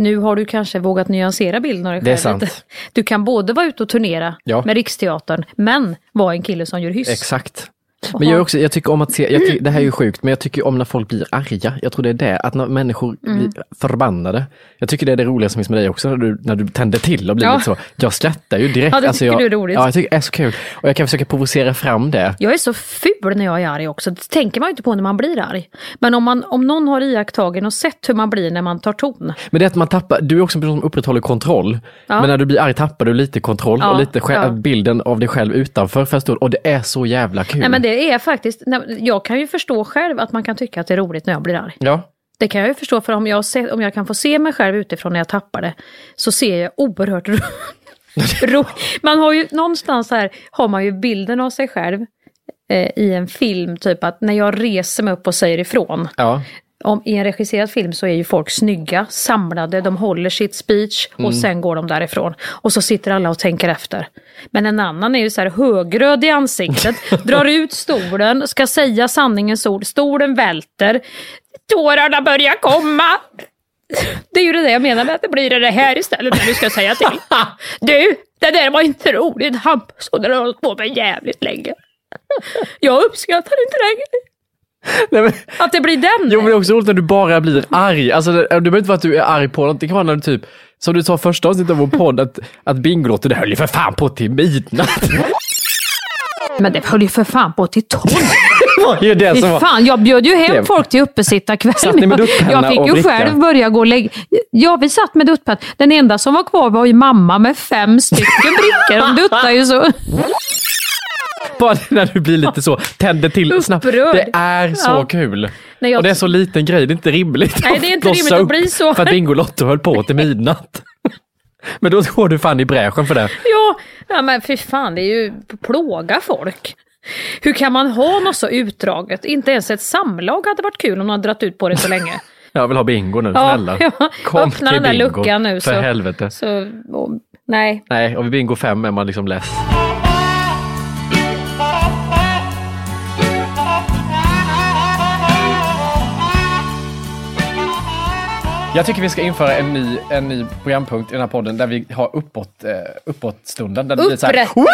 Nu har du kanske vågat nyansera bilden av dig Det är själv sant. Du kan både vara ute och turnera Ja. med Riksteatern, men vara en kille som gör hyss. Exakt. Men jag, också, jag tycker om att se, jag ty, det här är ju sjukt, men jag tycker om när folk blir arga. Jag tror det är det, att när människor Mm. blir förbannade. Jag tycker det är det roliga som finns med dig också, när du, när du tänder till och blir Ja. lite så. Jag skrattar ju direkt. Ja, det Alltså tycker jag, du är roligt. Ja, jag tycker det är så kul. Och jag kan försöka provocera fram det. Jag är så ful när jag är arg också. Det tänker man ju inte på när man blir arg. Men om, man, om någon har iakttagit och sett hur man blir när man tar ton. Men det är att man tappar, du är också en person som upprätthåller kontroll. Ja. Men när du blir arg tappar du lite kontroll och lite bilden av dig själv utanför. Och det är så jävla kul. Nej det är faktiskt, jag kan ju förstå själv att man kan tycka att det är roligt när jag blir arg. Ja. Det kan jag ju förstå för om jag, ser, om jag kan få se mig själv utifrån när jag tappar det så ser jag oerhört ro, ro, Man har ju någonstans här har man ju bilden av sig själv eh, i en film, typ att när jag reser mig upp och säger ifrån. Ja. Om, I en regisserad film så är ju folk snygga, samlade, de håller sitt speech och Mm. sen går de därifrån. Och så sitter alla och tänker efter. Men en annan är ju så här högröd i ansiktet, drar ut stolen, ska säga sanningens ord, stolen välter, tårarna börjar komma. Det är ju det jag menar med att det blir det här istället när du ska säga till. Du, det där var inte roligt Hampus och det har hållit på med jävligt länge. Jag uppskattar inte längre. Nej, men, Att det blir den. Jo men det är också roligt när du bara blir arg. Alltså det, det behöver inte vara att du är arg på något. Det kan vara när du typ, som du sa första avsnittet av vår podd, att, att Bingolotto, det höll ju för fan på till midnatt. Men det höll ju för fan på till tolv. Det var ju det som var... fan, jag bjöd ju hem Det- folk till uppesittarkväll. Satt ni med duttpenna Jag fick ju själv börja gå och lägga... Ja, vi satt med duttpenna. Den enda som var kvar var ju mamma med fem stycken brickor. De duttar ju så. Bara när du blir lite så, tänder till snabbt. Det är så Ja. kul. Nej, jag- Och det är så liten grej, det är inte rimligt Nej, det är inte rimligt att bli så. För att Bingolotto höll på till midnatt. Men då går du fan i bräschen för det. Ja, ja, men fy fan, det är ju plåga folk. Hur kan man ha något så utdraget? Inte ens ett samlag hade varit kul om man dragit ut på det så länge. Jag vill ha bingo nu, Ja, snälla. ja. Kom Öppna till den där bingo, luckan nu. För så, helvete. Så, och, nej, Nej, och vid bingo fem är man liksom less. Jag tycker vi ska införa en ny, en ny programpunkt i den här podden där vi har uppåt, eh, uppåt-stunden. Där det blir så här, upprättelse.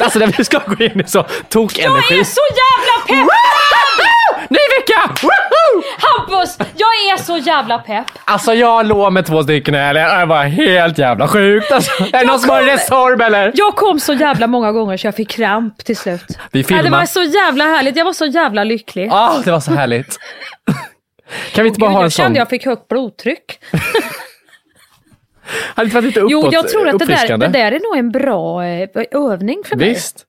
Alltså när vi ska gå in i så tokenergi. Jag är så jävla pepp! Ny vecka! Woho! Hampus, jag är så jävla pepp. Alltså jag låg med två stycken helgen. Det var helt jävla sjukt. Alltså, är det någon som har Resorb eller? Jag kom så jävla många gånger så jag fick kramp till slut. Vi Ja, filmar. det var så jävla härligt, jag var så jävla lycklig. Ah, det var så härligt. Kan vi inte bara Gud, ha en jag sån? kände jag fick högt blodtryck. Hade inte varit lite uppåt, Jo, jag tror att det där, det där är nog en bra eh, övning för mig. Visst.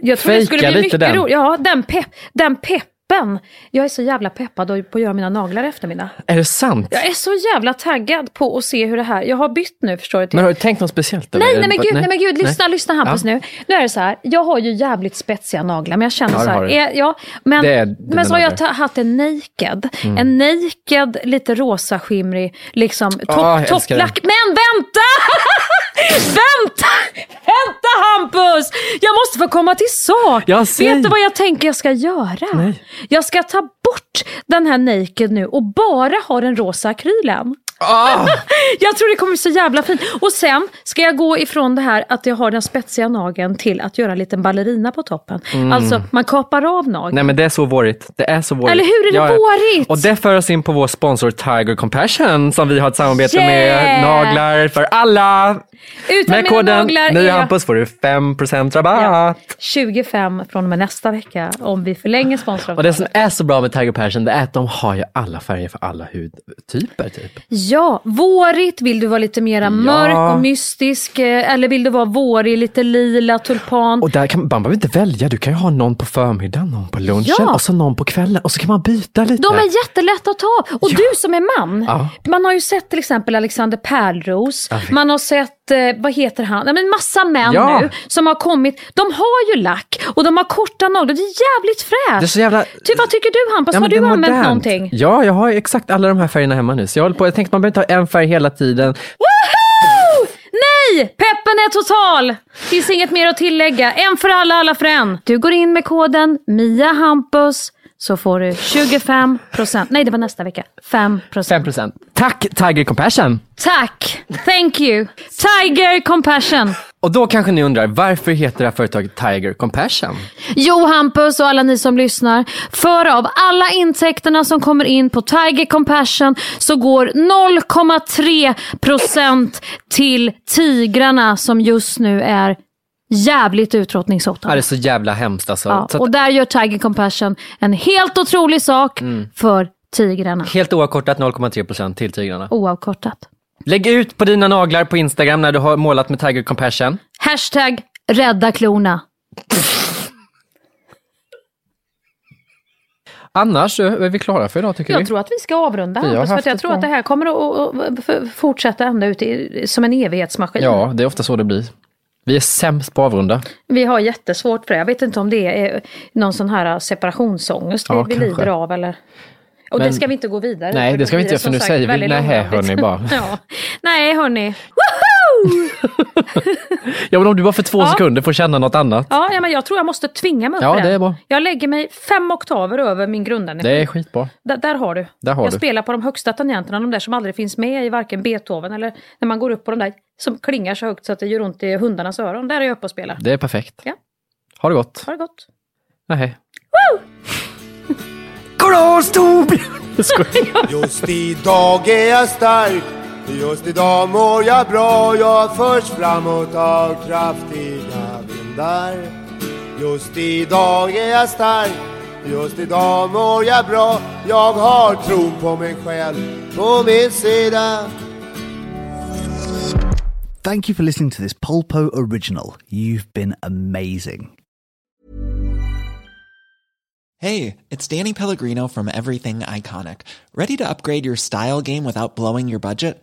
Jag tror det Fejka skulle bli mycket roligt. Ja, den, pepp, den peppen. Jag är så jävla peppad på att göra mina naglar i eftermiddag. Är det sant? Jag är så jävla taggad på att se hur det här... Jag har bytt nu förstår du. till- Men har du tänkt något speciellt? eller? Nej, nej men gud, nej, men gud, lyssna, Nej. lyssna Hampus Ja. nu. Nu är det så här, jag har ju jävligt spetsiga naglar, men jag känner Ja, så här, är, ja, men, Det är men så har jag haft en naked, Mm. en naked, lite rosa skimrig, liksom jag älskar topplack. Men vänta! vänta! Vänta Hampus! Jag måste få komma till sak. Jag ser. Vet du vad jag tänker jag ska göra? Nej. Jag ska ta bort den här naked nu och bara ha den rosa akrylen. Ah! jag tror det kommer bli så jävla fint. Och sen ska jag gå ifrån det här att jag har den spetsiga nageln till att göra en liten ballerina på toppen. Mm. Alltså man kapar av nageln. Nej men det är så vårigt. Det är så vårigt. Eller hur är det vårigt? Och det för oss in på vår sponsor Tiger Compassion som vi har ett samarbete Yeah! med. Naglar för alla. Utan med koden naglar ny är- får du 5% rabatt. 25 från och med nästa vecka om vi förlänger sponsringen. Och det som är så bra med Tiger Compassion det är att de har ju alla färger för alla hudtyper. Typ. Ja, vårigt, vill du vara lite mera mörk och mystisk eh, eller vill du vara vårig, lite lila, tulpan. Och där kan man behöver inte välja. Du kan ju ha någon på förmiddagen, någon på lunchen Ja. och så någon på kvällen. Och så kan man byta lite. De är jättelätta att ta. Och du som är man, Ja. man har ju sett till exempel Alexander Pärlros, Ja, man har sett, eh, vad heter han, men massa män Ja. nu som har kommit. De har ju lack och de har korta naglar, det är jävligt fräscht. Det är så jävla... Ty, vad tycker du Hampus, Ja, har du använt modernt. någonting? Ja, jag har exakt alla de här färgerna hemma nu. Så jag håller på, jag tänkte man behöver inte ha en färg hela tiden. Woho! Nej! Peppen är total! Finns inget mer att tillägga. En för alla, alla för en. Du går in med koden MIA Hampus så får du 25%. Nej, det var nästa vecka. 5%. 5%. Tack Tiger Compassion! Tack! Thank you! Tiger Compassion. Och då kanske ni undrar, varför heter det här företaget Tiger Compassion? Jo, Hampus och alla ni som lyssnar. För av alla intäkterna som kommer in på Tiger Compassion så går 0,3% till tigrarna som just nu är jävligt utrotningshotade. Ja, det är så jävla hemskt alltså. Ja, så att, och där gör Tiger Compassion en helt otrolig sak Mm. för tigrarna. Helt oavkortat 0,3% till tigrarna. Oavkortat. Lägg ut på dina naglar på Instagram när du har målat med Tiger Compassion. Hashtag rädda klorna. Annars eh, är vi klara för idag tycker vi. Jag tror att vi ska avrunda Hampus, för jag tror att det här kommer att, fortsätta ända ut i, som en evighetsmaskin. Ja, det är ofta så det blir. Vi är sämst på att avrunda. Vi har jättesvårt för det. Jag vet inte om det är någon sån här separationsångest Ja, vi, kanske. lider av eller... Och Men- det ska vi inte gå vidare Nej, för det ska vi inte, för som nu säger vi nej hörni bara. ja. Nej hörni. Ja men om du bara för två Ja. sekunder får känna något annat. Ja, ja, men jag tror jag måste tvinga mig upp Ja, det är bra. Jag lägger mig fem oktaver över min grundenergi. Det är skitbra. Där, där har du. Där har jag du. spelar på de högsta tangenterna, de där som aldrig finns med i varken Beethoven eller när man går upp på de där som klingar så högt så att det gör ont i hundarnas öron. Där är jag uppe och spelar. Det är perfekt. Ja. Ha det gott. Ha det gott. Nej. Klas Torbjörn! Just idag är jag stark Just idag mår jag bra Jag förs framåt av kraftiga vindar Just idag är jag stark Just idag mår jag bra Jag har tron på mig själv på min sida Thank you for listening to this Polpo original. You've been amazing. Hey, it's Danny Pellegrino from Everything Iconic. Ready to upgrade your style game without blowing your budget?